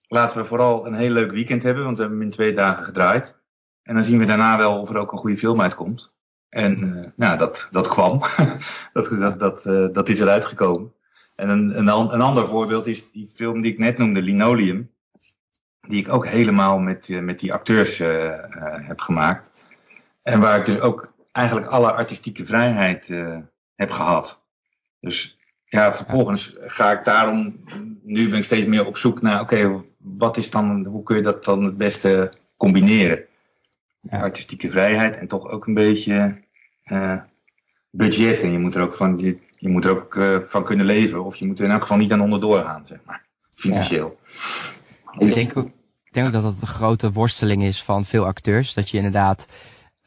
laten we vooral een heel leuk weekend hebben. Want we hebben hem in twee dagen gedraaid. En dan zien we daarna wel of er ook een goede film uitkomt. En nou, dat, dat kwam. dat, dat, dat, dat is eruit gekomen. En een, een, een ander voorbeeld is die film die ik net noemde, Linoleum. Die ik ook helemaal met, met die acteurs heb gemaakt. En waar ik dus ook eigenlijk alle artistieke vrijheid uh, heb gehad. Dus ja, vervolgens ga ik daarom, nu ben ik steeds meer op zoek naar, oké, wat is dan, hoe kun je dat dan het beste combineren? Ja. Artistieke vrijheid en toch ook een beetje uh, budget. En je moet er ook van, je, je moet er ook uh, van kunnen leven. Of je moet er in elk geval niet aan onderdoor gaan, zeg maar. Financieel. Ja. Ik denk ook, ik denk ook dat dat een grote worsteling is van veel acteurs. Dat je inderdaad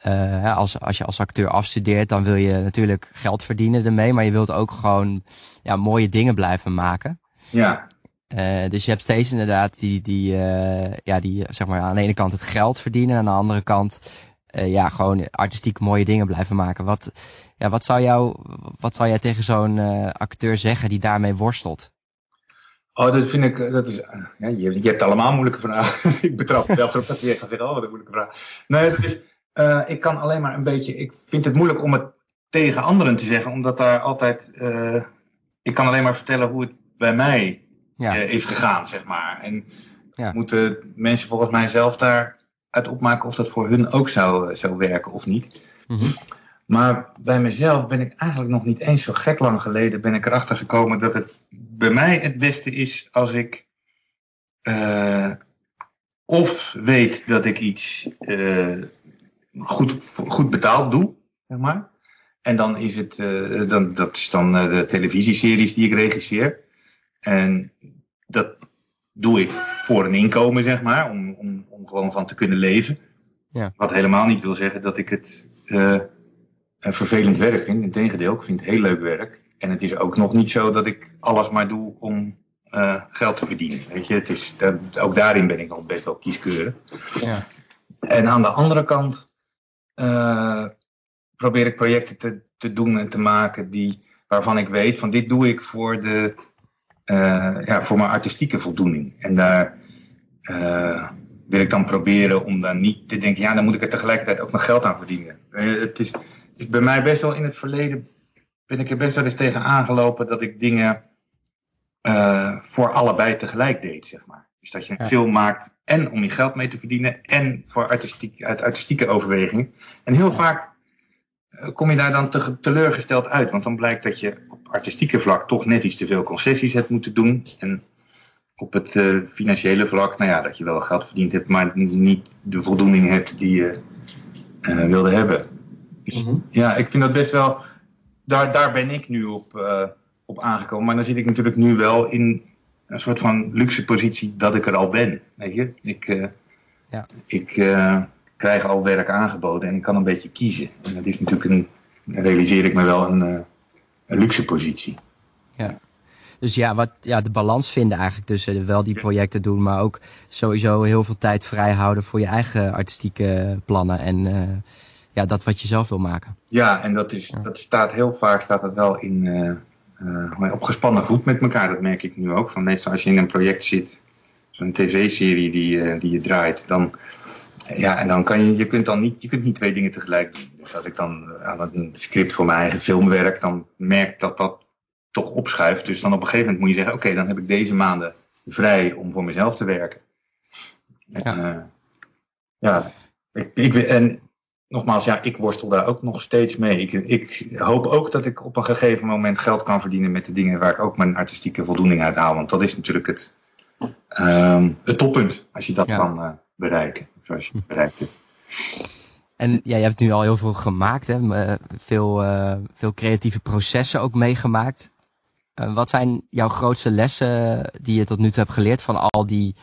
uh, als, als je als acteur afstudeert, dan wil je natuurlijk geld verdienen ermee, maar je wilt ook gewoon ja, mooie dingen blijven maken. Ja. Uh, dus je hebt steeds inderdaad die, die, ja, die, zeg maar, aan de ene kant het geld verdienen, en aan de andere kant, ja, gewoon artistiek mooie dingen blijven maken. Wat, ja, wat zou jou, wat zou jij tegen zo'n acteur zeggen die daarmee worstelt? Oh, dat vind ik, dat is, ja, je, je hebt allemaal moeilijke vragen. ik betrap mezelf erop dat je gaat zeggen, oh, wat een moeilijke vraag. Nee, dat is, uh, ik kan alleen maar een beetje. Ik vind het moeilijk om het tegen anderen te zeggen, omdat daar altijd. Uh, ik kan alleen maar vertellen hoe het bij mij ja. uh, is gegaan, zeg maar. En ja. moeten mensen volgens mij zelf daaruit opmaken of dat voor hun ook zou, zou werken of niet. Mm -hmm. Maar bij mezelf ben ik eigenlijk nog niet eens zo gek lang geleden ben ik erachter gekomen dat het bij mij het beste is als ik of weet dat ik iets goed, goed betaald doe, zeg maar. En dan is het, uh, dan, dat is dan de televisieseries die ik regisseer. En dat doe ik voor een inkomen, zeg maar, om, om, om gewoon van te kunnen leven. Ja. Wat helemaal niet wil zeggen dat ik het vervelend werk vind. Integendeel, ik vind het heel leuk werk. En het is ook nog niet zo dat ik alles maar doe om geld te verdienen. Weet je, het is, ook daarin ben ik nog best wel kieskeurig. Ja. En aan de andere kant uh, probeer ik projecten te, te doen en te maken die, waarvan ik weet van dit doe ik voor, de, uh, ja, voor mijn artistieke voldoening. En daar wil ik dan proberen om dan niet te denken, ja, dan moet ik er tegelijkertijd ook nog geld aan verdienen. het, is, het is bij mij best wel in het verleden, ben ik er best wel eens tegen aangelopen dat ik dingen voor allebei tegelijk deed, zeg maar. Dus dat je een ja. film maakt en om je geld mee te verdienen en voor artistiek, uit artistieke overwegingen. En heel vaak uh, kom je daar dan te, teleurgesteld uit, want dan blijkt dat je op artistieke vlak toch net iets te veel concessies hebt moeten doen. En op het uh, financiële vlak, nou ja, dat je wel geld verdiend hebt, maar niet de voldoening hebt die je uh, wilde hebben. Dus mm -hmm. ja, ik vind dat best wel. Daar, daar ben ik nu op, op aangekomen. Maar dan zit ik natuurlijk nu wel in een soort van luxe positie dat ik er al ben. Weet je? Ik, uh, ja. ik uh, krijg al werk aangeboden en ik kan een beetje kiezen. En dat is natuurlijk een, realiseer ik me wel, een, een luxe positie. Ja. Dus ja, wat, ja, de balans vinden eigenlijk tussen wel die projecten doen, maar ook sowieso heel veel tijd vrij houden voor je eigen artistieke plannen en ja, dat wat je zelf wil maken. Ja, en dat, is, dat staat heel vaak staat dat wel in, uh, op gespannen voet met elkaar. Dat merk ik nu ook. Van meestal als je in een project zit, zo'n tv-serie die, uh, die je draait, dan, ja, en dan kan je, je kunt dan niet, je kunt niet twee dingen tegelijk doen. Dus als ik dan aan een script voor mijn eigen film werk, dan merk ik dat dat toch opschuift. Dus dan op een gegeven moment moet je zeggen, oké, okay, dan heb ik deze maanden vrij om voor mezelf te werken. En, ja. Uh, ja, ik, ik, en nogmaals, ja, ik worstel daar ook nog steeds mee. Ik, ik, hoop ook dat ik op een gegeven moment geld kan verdienen met de dingen waar ik ook mijn artistieke voldoening uit haal. Want dat is natuurlijk het, um, het toppunt, als je dat ja. kan uh, bereiken. Zoals je bereikt hebt. En ja, je hebt nu al heel veel gemaakt, hè? Veel, veel creatieve processen ook meegemaakt. wat zijn jouw grootste lessen die je tot nu toe hebt geleerd van al die,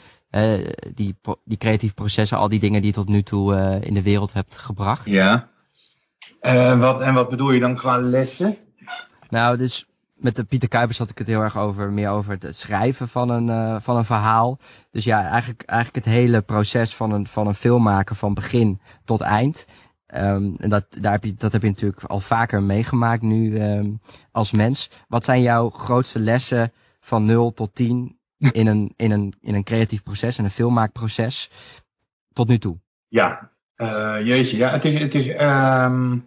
die, die creatieve processen, al die dingen die je tot nu toe in de wereld hebt gebracht? Ja. wat, en wat bedoel je dan qua lessen? Nou, dus met de Pieter Kuipers had ik het heel erg over, meer over het schrijven van een, uh, van een verhaal. Dus ja, eigenlijk, eigenlijk het hele proces van een, van een film maken van begin tot eind. Um, en dat, daar heb je, dat heb je natuurlijk al vaker meegemaakt nu um, als mens. Wat zijn jouw grootste lessen van 0 tot 10 in een, in een, in een creatief proces, in een filmmaakproces tot nu toe? Ja, uh, jeetje. Ja, het is, het is um,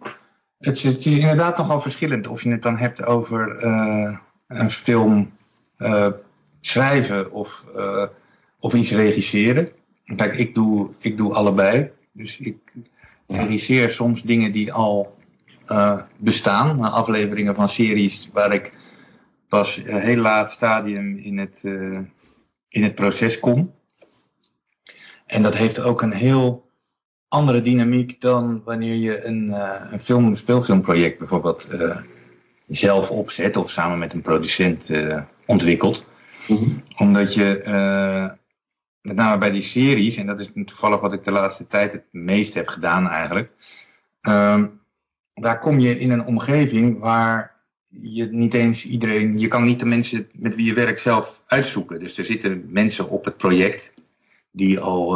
het is, het is, inderdaad nogal verschillend of je het dan hebt over uh, een film uh, schrijven of, of iets regisseren. Kijk, ik doe, ik doe allebei. Dus ik regisseer soms dingen die al bestaan. Afleveringen van series waar ik pas een heel laat stadium in het, in het proces kom. En dat heeft ook een heel andere dynamiek dan wanneer je een, uh, een film, een speelfilmproject bijvoorbeeld uh, zelf opzet of samen met een producent ontwikkelt. Mm -hmm. Omdat je, met name bij die series, en dat is toevallig wat ik de laatste tijd het meest heb gedaan eigenlijk, ehm, daar kom je in een omgeving waar je niet eens iedereen, je kan niet de mensen met wie je werkt zelf uitzoeken. Dus er zitten mensen op het project die al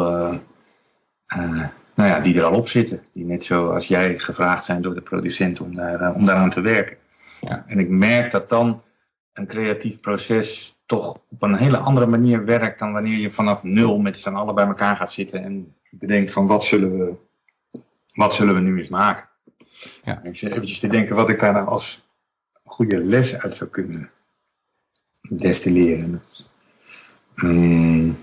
nou ja, die er al op zitten. Die net zoals jij gevraagd zijn door de producent om, daar, uh, om daaraan te werken. Ja. En ik merk dat dan een creatief proces toch op een hele andere manier werkt dan wanneer je vanaf nul met z'n allen bij elkaar gaat zitten en bedenkt van wat zullen we, wat zullen we nu eens maken. Ja. Ik zit eventjes te denken wat ik daar nou als goede les uit zou kunnen destilleren. Um,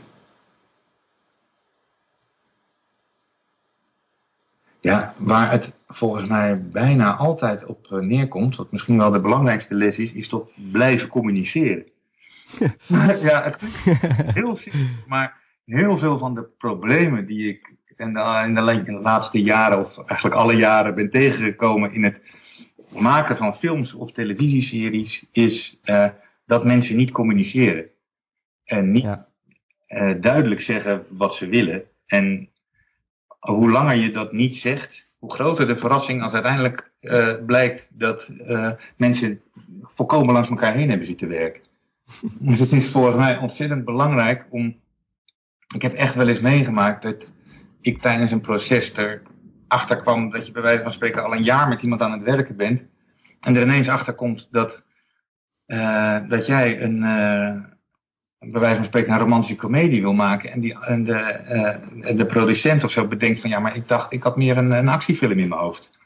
Ja, waar het volgens mij bijna altijd op eh, neerkomt, wat misschien wel de belangrijkste les is, is toch blijven communiceren. ja, het heel simpel, maar heel veel van de problemen die ik in de, in de, laatste jaren, of eigenlijk alle jaren, ben tegengekomen in het maken van films of televisieseries, is uh, dat mensen niet communiceren. En niet ja. uh, duidelijk zeggen wat ze willen. En hoe langer je dat niet zegt, hoe groter de verrassing als uiteindelijk uh, blijkt dat mensen volkomen langs elkaar heen hebben zitten werken. dus het is volgens mij ontzettend belangrijk om. Ik heb echt wel eens meegemaakt dat ik tijdens een proces erachter kwam dat je bij wijze van spreken al een jaar met iemand aan het werken bent. En er ineens achter komt dat, uh, dat jij een, bij wijze van spreken een romantische komedie wil maken. En, die, en de, uh, de producent of zo bedenkt van ja, maar ik dacht, ik had meer een, een actiefilm in mijn hoofd.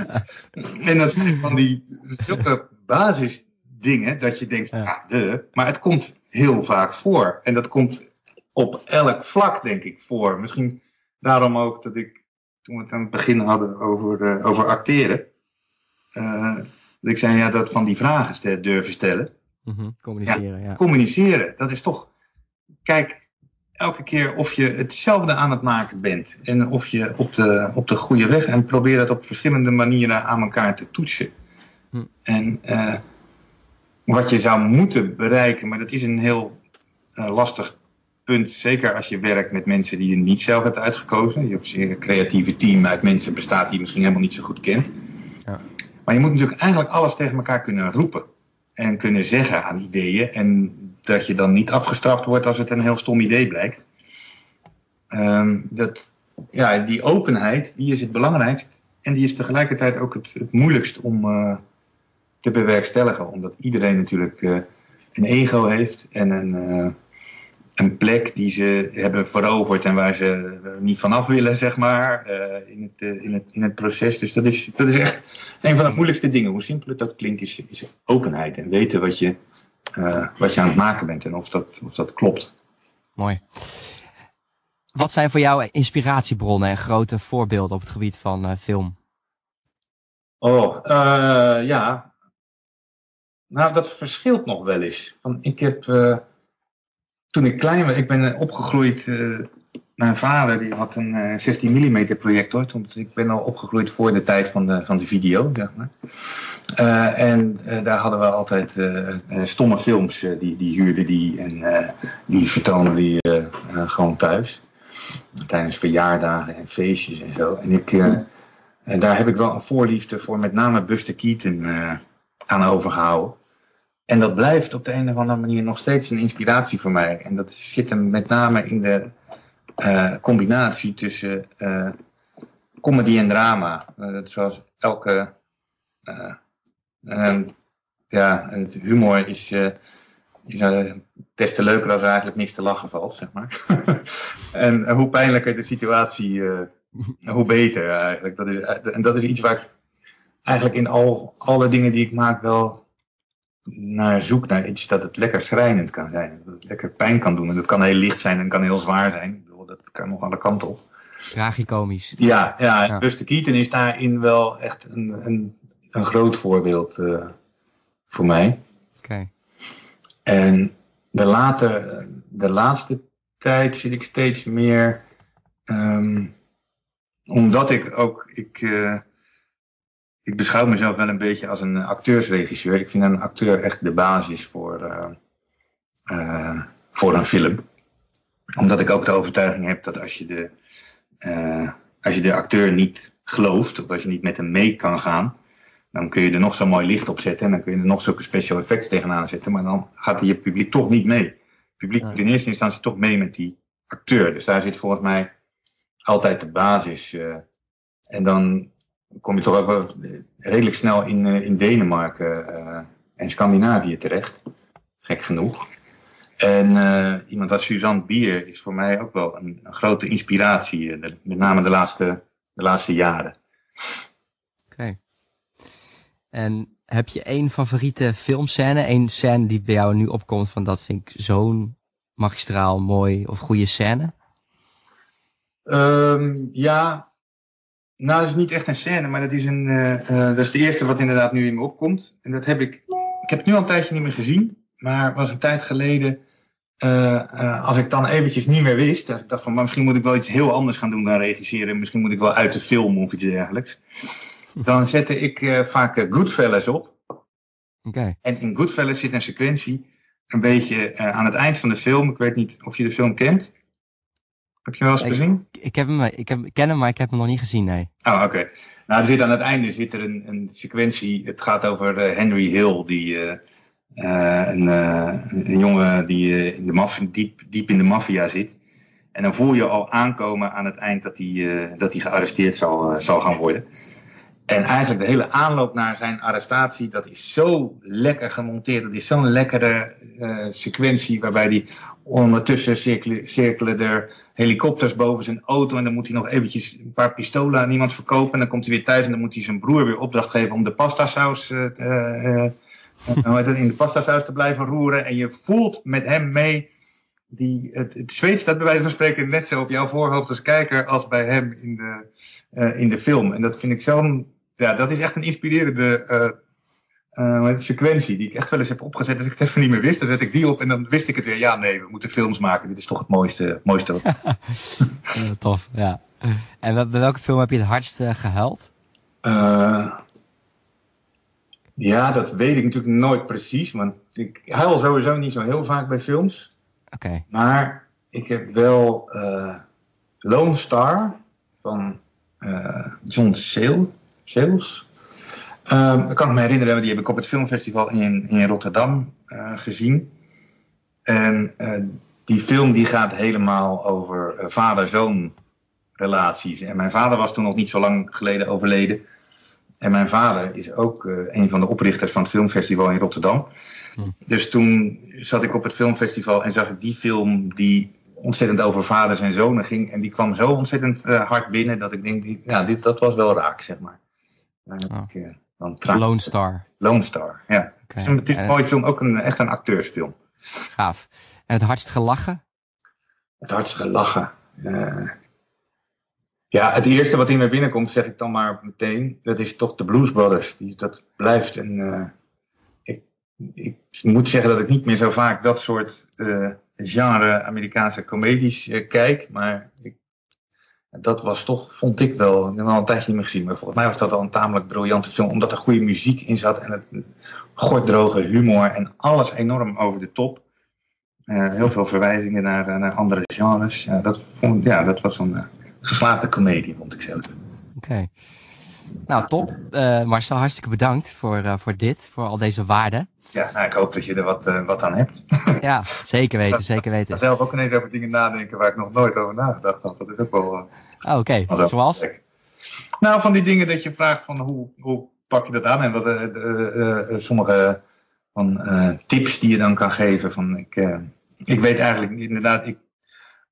en dat zijn van die zulke basisdingen dat je denkt, ja. ah, de. Maar het komt heel vaak voor. En dat komt op elk vlak, denk ik, voor. Misschien daarom ook dat ik, toen we het aan het begin hadden over, uh, over acteren, uh, dat ik zei ja, dat van die vragen durven stellen. Mm Communiceren, ja, Communiceren, dat is toch. Kijk elke keer of je hetzelfde aan het maken bent. En of je op de, op de goede weg. En probeer dat op verschillende manieren aan elkaar te toetsen. Hm. En uh, wat je zou moeten bereiken, maar dat is een heel uh, lastig punt. Zeker als je werkt met mensen die je niet zelf hebt uitgekozen. Je of een creatieve team uit mensen bestaat die je misschien helemaal niet zo goed kent. Ja. Maar je moet natuurlijk eigenlijk alles tegen elkaar kunnen roepen en kunnen zeggen aan ideeën. En dat je dan niet afgestraft wordt als het een heel stom idee blijkt. Um, dat, ja, die openheid, die is het belangrijkst. En die is tegelijkertijd ook het, het moeilijkst om uh, te bewerkstelligen. Omdat iedereen natuurlijk uh, een ego heeft en een, uh, een plek die ze hebben veroverd en waar ze niet vanaf willen, zeg maar, in, het, in, het, in het proces. Dus dat is, dat is echt een van de moeilijkste dingen, hoe simpel het ook klinkt, is, is openheid en weten wat je, uh, wat je aan het maken bent en of dat, of dat klopt. Mooi. Wat zijn voor jou inspiratiebronnen en grote voorbeelden op het gebied van film? Oh, ja. Nou, dat verschilt nog wel eens. Want ik heb, toen ik klein was, ik ben opgegroeid mijn vader die had een 16 mm projector. Want ik ben al opgegroeid voor de tijd van de, van de video, zeg maar. en daar hadden we altijd stomme films, die, die huurden die en die vertoonden die gewoon thuis. Tijdens verjaardagen en feestjes en zo. En ik, en daar heb ik wel een voorliefde voor, met name Buster Keaton aan overgehouden. En dat blijft op de een of andere manier nog steeds een inspiratie voor mij. En dat zit hem met name in de uh, combinatie tussen uh, comedy en drama. Uh, zoals elke. ja, het humor is, is des te leuker als er eigenlijk niks te lachen valt, zeg maar. en hoe pijnlijker de situatie, hoe beter eigenlijk. Dat is, en dat is iets waar ik eigenlijk in al, alle dingen die ik maak wel naar zoek naar iets dat het lekker schrijnend kan zijn. Dat het lekker pijn kan doen. En dat kan heel licht zijn en kan heel zwaar zijn. Ik bedoel, dat kan nog alle kanten op. Tragicomisch. Ja, ja, ja. De Keaton is daarin wel echt een, een, een groot voorbeeld uh, voor mij. Oké. En de, later, de laatste tijd zit ik steeds meer... Um, omdat ik ook... Ik, uh, ik beschouw mezelf wel een beetje als een acteursregisseur. Ik vind een acteur echt de basis voor, uh, uh, voor een film. Omdat ik ook de overtuiging heb dat als je de, uh, als je de acteur niet gelooft, of als je niet met hem mee kan gaan, dan kun je er nog zo mooi licht op zetten en dan kun je er nog zulke special effects tegenaan zetten, maar dan gaat je publiek toch niet mee. Het publiek ja. in eerste instantie toch mee met die acteur. Dus daar zit volgens mij altijd de basis. en dan kom je toch ook wel redelijk snel in, uh, in Denemarken uh, en Scandinavië terecht. Gek genoeg. En uh, iemand als Suzanne Bier is voor mij ook wel een, een grote inspiratie, de, met name de laatste, de laatste jaren. Oké. Okay. En heb je één favoriete filmscène? Één scène die bij jou nu opkomt van dat vind ik zo'n magistraal, mooi of goede scène? Um, ja, nou, dat is niet echt een scène, maar dat is, een, uh, uh, dat is de eerste wat inderdaad nu in me opkomt. En dat heb ik, ik heb het nu al een tijdje niet meer gezien, maar was een tijd geleden, uh, als ik dan eventjes niet meer wist, dat ik dacht van, maar misschien moet ik wel iets heel anders gaan doen dan regisseren, misschien moet ik wel uit de film of iets dergelijks. Dan zette ik vaak Goodfellas op. Okay. En in Goodfellas zit een sequentie, een beetje aan het eind van de film, ik weet niet of je de film kent. Heb je wel eens gezien? Ik, ik, heb hem, ik, heb, ik ken hem, maar ik heb hem nog niet gezien, nee. Oh, oké. Nou, er zit aan het einde zit er een, een sequentie. Het gaat over uh, Henry Hill, die, uh, uh, een, een, jongen die in de maffia, diep, diep in de maffia zit. En dan voel je al aankomen aan het eind dat hij, dat hij gearresteerd zal, zal gaan worden. En eigenlijk de hele aanloop naar zijn arrestatie, dat is zo lekker gemonteerd. Dat is zo'n lekkere sequentie waarbij hij Ondertussen cirkelen, er helikopters boven zijn auto. En dan moet hij nog eventjes een paar pistolen aan iemand verkopen. En dan komt hij weer thuis en dan moet hij zijn broer weer opdracht geven om de pastasaus uh, in de pastasaus te blijven roeren. En je voelt met hem mee. Die, het, het zweet staat bij wijze van spreken net zo op jouw voorhoofd als kijker als bij hem in de, in de film. En dat vind ik zo'n. Ja, dat is echt een inspirerende uh, uh, sequentie die ik echt wel eens heb opgezet. Als ik het even niet meer wist, dan zet ik die op en dan wist ik het weer. Ja, nee, we moeten films maken. Dit is toch het mooiste. mooiste. tof, ja. En bij welke film heb je het hardst uh, gehuild? Uh, ja, dat weet ik natuurlijk nooit precies. Want ik huil sowieso niet zo heel vaak bij films. Oké. Okay. Maar ik heb wel Lone Star van John Sales. Um, dat kan ik me herinneren, die heb ik op het filmfestival in, in Rotterdam uh, gezien. En uh, die film die gaat helemaal over uh, vader-zoon relaties. En mijn vader was toen nog niet zo lang geleden overleden. En mijn vader is ook een van de oprichters van het filmfestival in Rotterdam. Hm. Dus toen zat ik op het filmfestival en zag ik die film die ontzettend over vaders en zonen ging. En die kwam zo ontzettend hard binnen dat ik denk, die, ja, dit, dat was wel raak, zeg maar. Oh. Ik, dan Lone Star. Lone Star, ja. Okay. Het is, een mooie film, ook een, echt een acteursfilm. Gaaf. En het hardst gelachen? Het hardst gelachen. Uh, ja, het eerste wat in me binnenkomt, zeg ik dan maar meteen, dat is toch de Blues Brothers. Die, dat blijft een. Uh, ik, ik moet zeggen dat ik niet meer zo vaak dat soort uh, genre Amerikaanse comedies kijk. Maar ik, dat was toch, vond ik wel, heb al een tijdje niet meer gezien. Maar volgens mij was dat al een tamelijk briljante film. Omdat er goede muziek in zat en het gorddroge humor en alles enorm over de top. heel veel verwijzingen naar, naar andere genres. Ja, dat, vond, ja, dat was een geslaagde comedie, vond ik zelf. Oké. Nou, top. Marcel, hartstikke bedankt voor, voor dit, voor al deze waarden. Ja, nou, ik hoop dat je er wat, uh, wat aan hebt. ja, zeker weten, zeker weten. Ik zelf ook ineens over dingen nadenken waar ik nog nooit over nagedacht had. Dat is ook wel... oh, oké. Okay. Zoals? Nou, van die dingen dat je vraagt van hoe, hoe pak je dat aan? En wat sommige van tips die je dan kan geven. Van, ik, ik weet eigenlijk inderdaad, ik,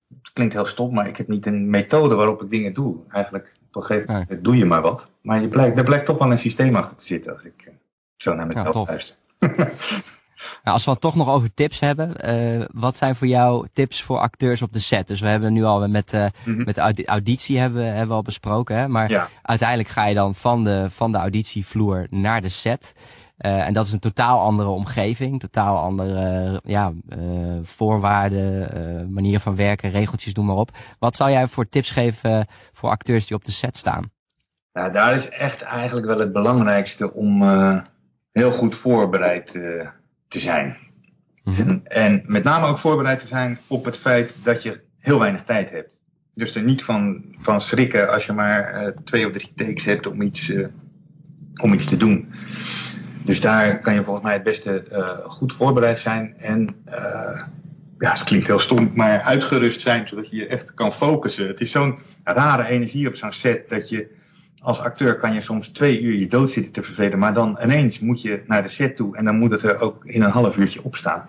het klinkt heel stom, maar ik heb niet een methode waarop ik dingen doe. Eigenlijk op een gegeven moment doe je maar wat. Maar je blijkt, er blijkt toch wel een systeem achter te zitten als ik zo naar mezelf ja, luister. nou, als we het toch nog over tips hebben, uh, wat zijn voor jou tips voor acteurs op de set? Dus we hebben nu al met, uh, mm -hmm. met de auditie hebben, hebben we al besproken, hè? maar ja. uiteindelijk ga je dan van de, van de auditievloer naar de set. Uh, en dat is een totaal andere omgeving, totaal andere ja, voorwaarden, uh, manier van werken, regeltjes, noem maar op. Wat zou jij voor tips geven voor acteurs die op de set staan? Ja, daar is echt eigenlijk wel het belangrijkste om heel goed voorbereid te zijn. Mm -hmm. en, en, met name ook voorbereid te zijn op het feit dat je heel weinig tijd hebt. Dus er niet van, van schrikken als je maar twee of drie takes hebt om iets, om iets te doen. Dus daar kan je volgens mij het beste goed voorbereid zijn. En ja, het klinkt heel stom, maar uitgerust zijn zodat je je echt kan focussen. Het is zo'n rare energie op zo'n set dat je als acteur kan je soms twee uur je dood zitten te vervelen. Maar dan ineens moet je naar de set toe en dan moet het er ook in een half uurtje op staan.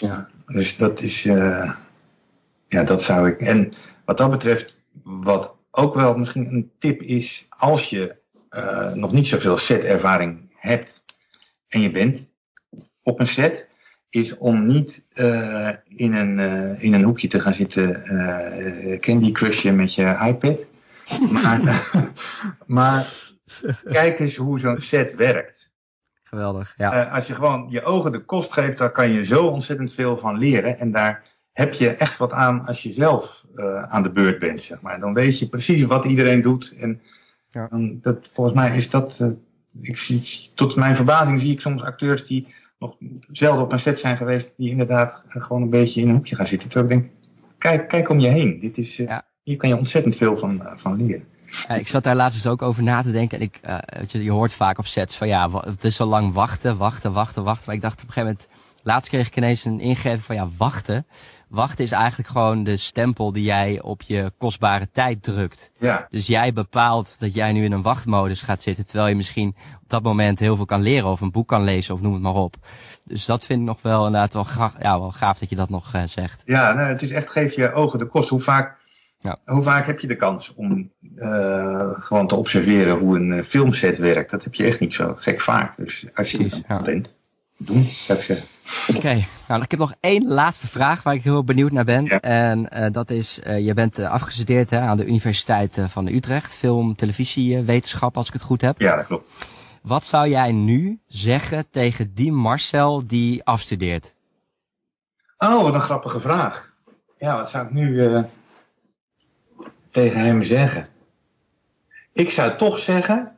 Ja. Dus dat is, uh, ja, dat zou ik. En wat dat betreft, wat ook wel misschien een tip is, als je uh, nog niet zoveel setervaring hebt, en je bent op een set, is om niet uh, in, een, in een hoekje te gaan zitten Candy Crushen met je iPad. Maar, maar kijk eens hoe zo'n set werkt. Geweldig, ja. als je gewoon je ogen de kost geeft, dan kan je zo ontzettend veel van leren. En daar heb je echt wat aan als je zelf aan de beurt bent, zeg maar. Dan weet je precies wat iedereen doet. En ja. dan, dat, volgens mij is dat ik zie, tot mijn verbazing zie ik soms acteurs die nog zelden op een set zijn geweest, die inderdaad gewoon een beetje in een hoekje gaan zitten. Terwijl ik denk, kijk, kijk om je heen. Dit is, uh, Hier kan je ontzettend veel van, uh, van leren. Ja, ik zat daar laatst eens ook over na te denken. En ik, uh, weet je, je hoort vaak op sets van ja, het is zo lang wachten, wachten, wachten, wachten. Maar ik dacht op een gegeven moment, laatst kreeg ik ineens een ingeving van ja, wachten. Wachten is eigenlijk gewoon de stempel die jij op je kostbare tijd drukt. Ja. Dus jij bepaalt dat jij nu in een wachtmodus gaat zitten, terwijl je misschien op dat moment heel veel kan leren of een boek kan lezen of noem het maar op. Dus dat vind ik nog wel inderdaad wel, gaaf, ja, wel gaaf dat je dat nog uh, zegt. Ja, nou, het is echt geef je ogen de kost. Hoe vaak, ja. hoe vaak heb je de kans om uh, gewoon te observeren hoe een uh, filmset werkt? Dat heb je echt niet zo gek vaak. Dus als je Precies, ja. bent, doen, zou ik zeggen. Oké, okay. nou ik heb nog één laatste vraag waar ik heel benieuwd naar ben. Ja. En uh, dat is, uh, je bent afgestudeerd hè, aan de Universiteit van Utrecht, film, televisiewetenschap als ik het goed heb. Ja, dat klopt. Wat zou jij nu zeggen tegen die Marcel die afstudeert? Oh, wat een grappige vraag. Ja, wat zou ik nu tegen hem zeggen? Ik zou toch zeggen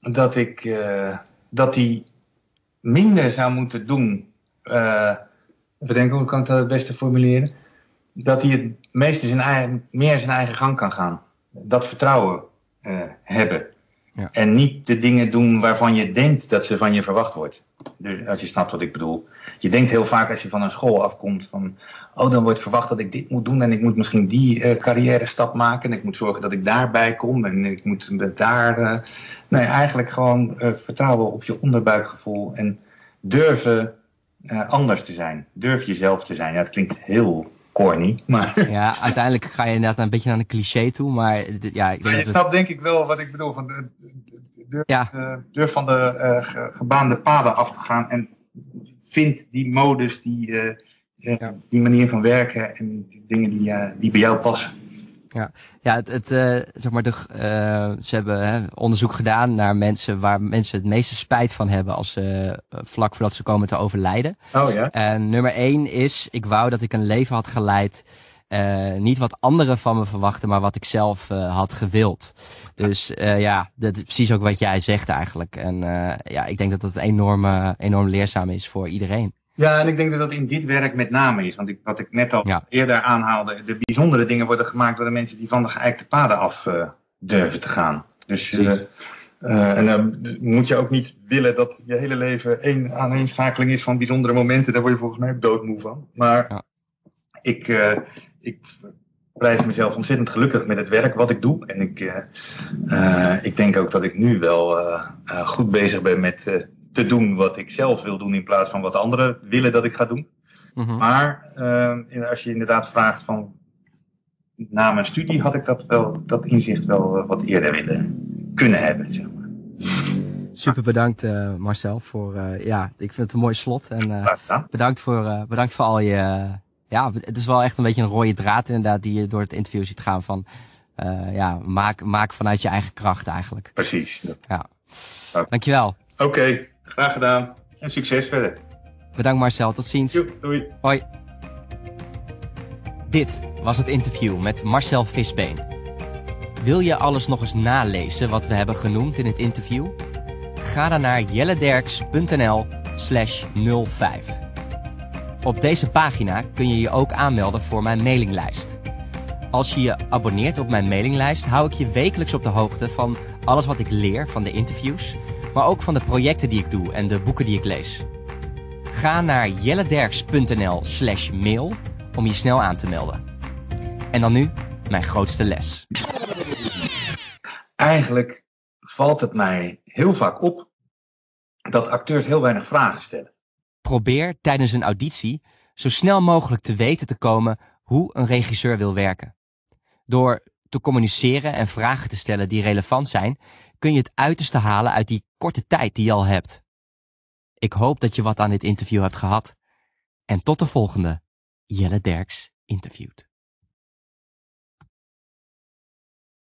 dat ik, dat hij minder zou moeten doen uh, even denken, hoe kan ik dat het beste formuleren? Dat hij het meeste zijn eigen, meer zijn eigen gang kan gaan. Dat vertrouwen uh, hebben. Ja. En niet de dingen doen waarvan je denkt dat ze van je verwacht wordt. Dus als je snapt wat ik bedoel. Je denkt heel vaak als je van een school afkomt van... oh, dan wordt verwacht dat ik dit moet doen... en ik moet misschien die uh, carrière stap maken... en ik moet zorgen dat ik daarbij kom... en ik moet daar... Uh, nee, eigenlijk gewoon uh, vertrouwen op je onderbuikgevoel... en durven anders te zijn. Durf jezelf te zijn. Ja, dat klinkt heel corny, maar... Ja, uiteindelijk ga je inderdaad een beetje naar een cliché toe, maar... Ja, ik denk je snapt denk ik wel wat ik bedoel. Van de, durf, ja. durf van de uh, gebaande paden af te gaan en vind die modus, die, ja. die manier van werken en dingen die, die bij jou passen. Ja, ja het, het, uh, zeg maar de, uh, ze hebben hè, onderzoek gedaan naar mensen waar mensen het meeste spijt van hebben als ze uh, vlak voordat ze komen te overlijden. Oh ja. En nummer één is, ik wou dat ik een leven had geleid. niet wat anderen van me verwachten, maar wat ik zelf had gewild. Dus ja, dat is precies ook wat jij zegt eigenlijk. En ja, ik denk dat dat enorm, enorm leerzaam is voor iedereen. Ja, en ik denk dat dat in dit werk met name is. Want ik, wat ik net al eerder aanhaalde, de bijzondere dingen worden gemaakt door de mensen die van de geëikte paden af uh, durven te gaan. Dus uh, uh, en dan moet je ook niet willen dat je hele leven één aaneenschakeling is van bijzondere momenten. Daar word je volgens mij ook doodmoe van. Maar ja. ik, ik prijs mezelf ontzettend gelukkig met het werk wat ik doe. En ik, ik denk ook dat ik nu wel goed bezig ben met te doen wat ik zelf wil doen in plaats van wat anderen willen dat ik ga doen. Mm-hmm. Maar uh, als je inderdaad vraagt van na mijn studie had ik dat, wel, dat inzicht wel uh, wat eerder willen kunnen hebben. Zeg maar. Super bedankt uh, Marcel voor uh, ja, ik vind het een mooi slot en bedankt voor bedankt voor al je ja, het is wel echt een beetje een rode draad inderdaad die je door het interview ziet gaan van ja, maak, maak vanuit je eigen kracht eigenlijk. Precies. Ja. Dankjewel. Oké. Okay. Graag gedaan en succes verder. Bedankt Marcel, tot ziens. Jo, doei. Hoi. Dit was het interview met Marcel Visbeen. Wil je alles nog eens nalezen wat we hebben genoemd in het interview? Ga dan naar jellederks.nl slash 05. Op deze pagina kun je je ook aanmelden voor mijn mailinglijst. Als je je abonneert op mijn mailinglijst, hou ik je wekelijks op de hoogte van alles wat ik leer van de interviews maar ook van de projecten die ik doe en de boeken die ik lees. Ga naar jellederks.nl slash mail om je snel aan te melden. En dan nu mijn grootste les. Eigenlijk valt het mij heel vaak op dat acteurs heel weinig vragen stellen. Probeer tijdens een auditie zo snel mogelijk te weten te komen hoe een regisseur wil werken. Door te communiceren en vragen te stellen die relevant zijn, kun je het uiterste halen uit die korte tijd die je al hebt. Ik hoop dat je wat aan dit interview hebt gehad. En tot de volgende Jelle Derks interviewt.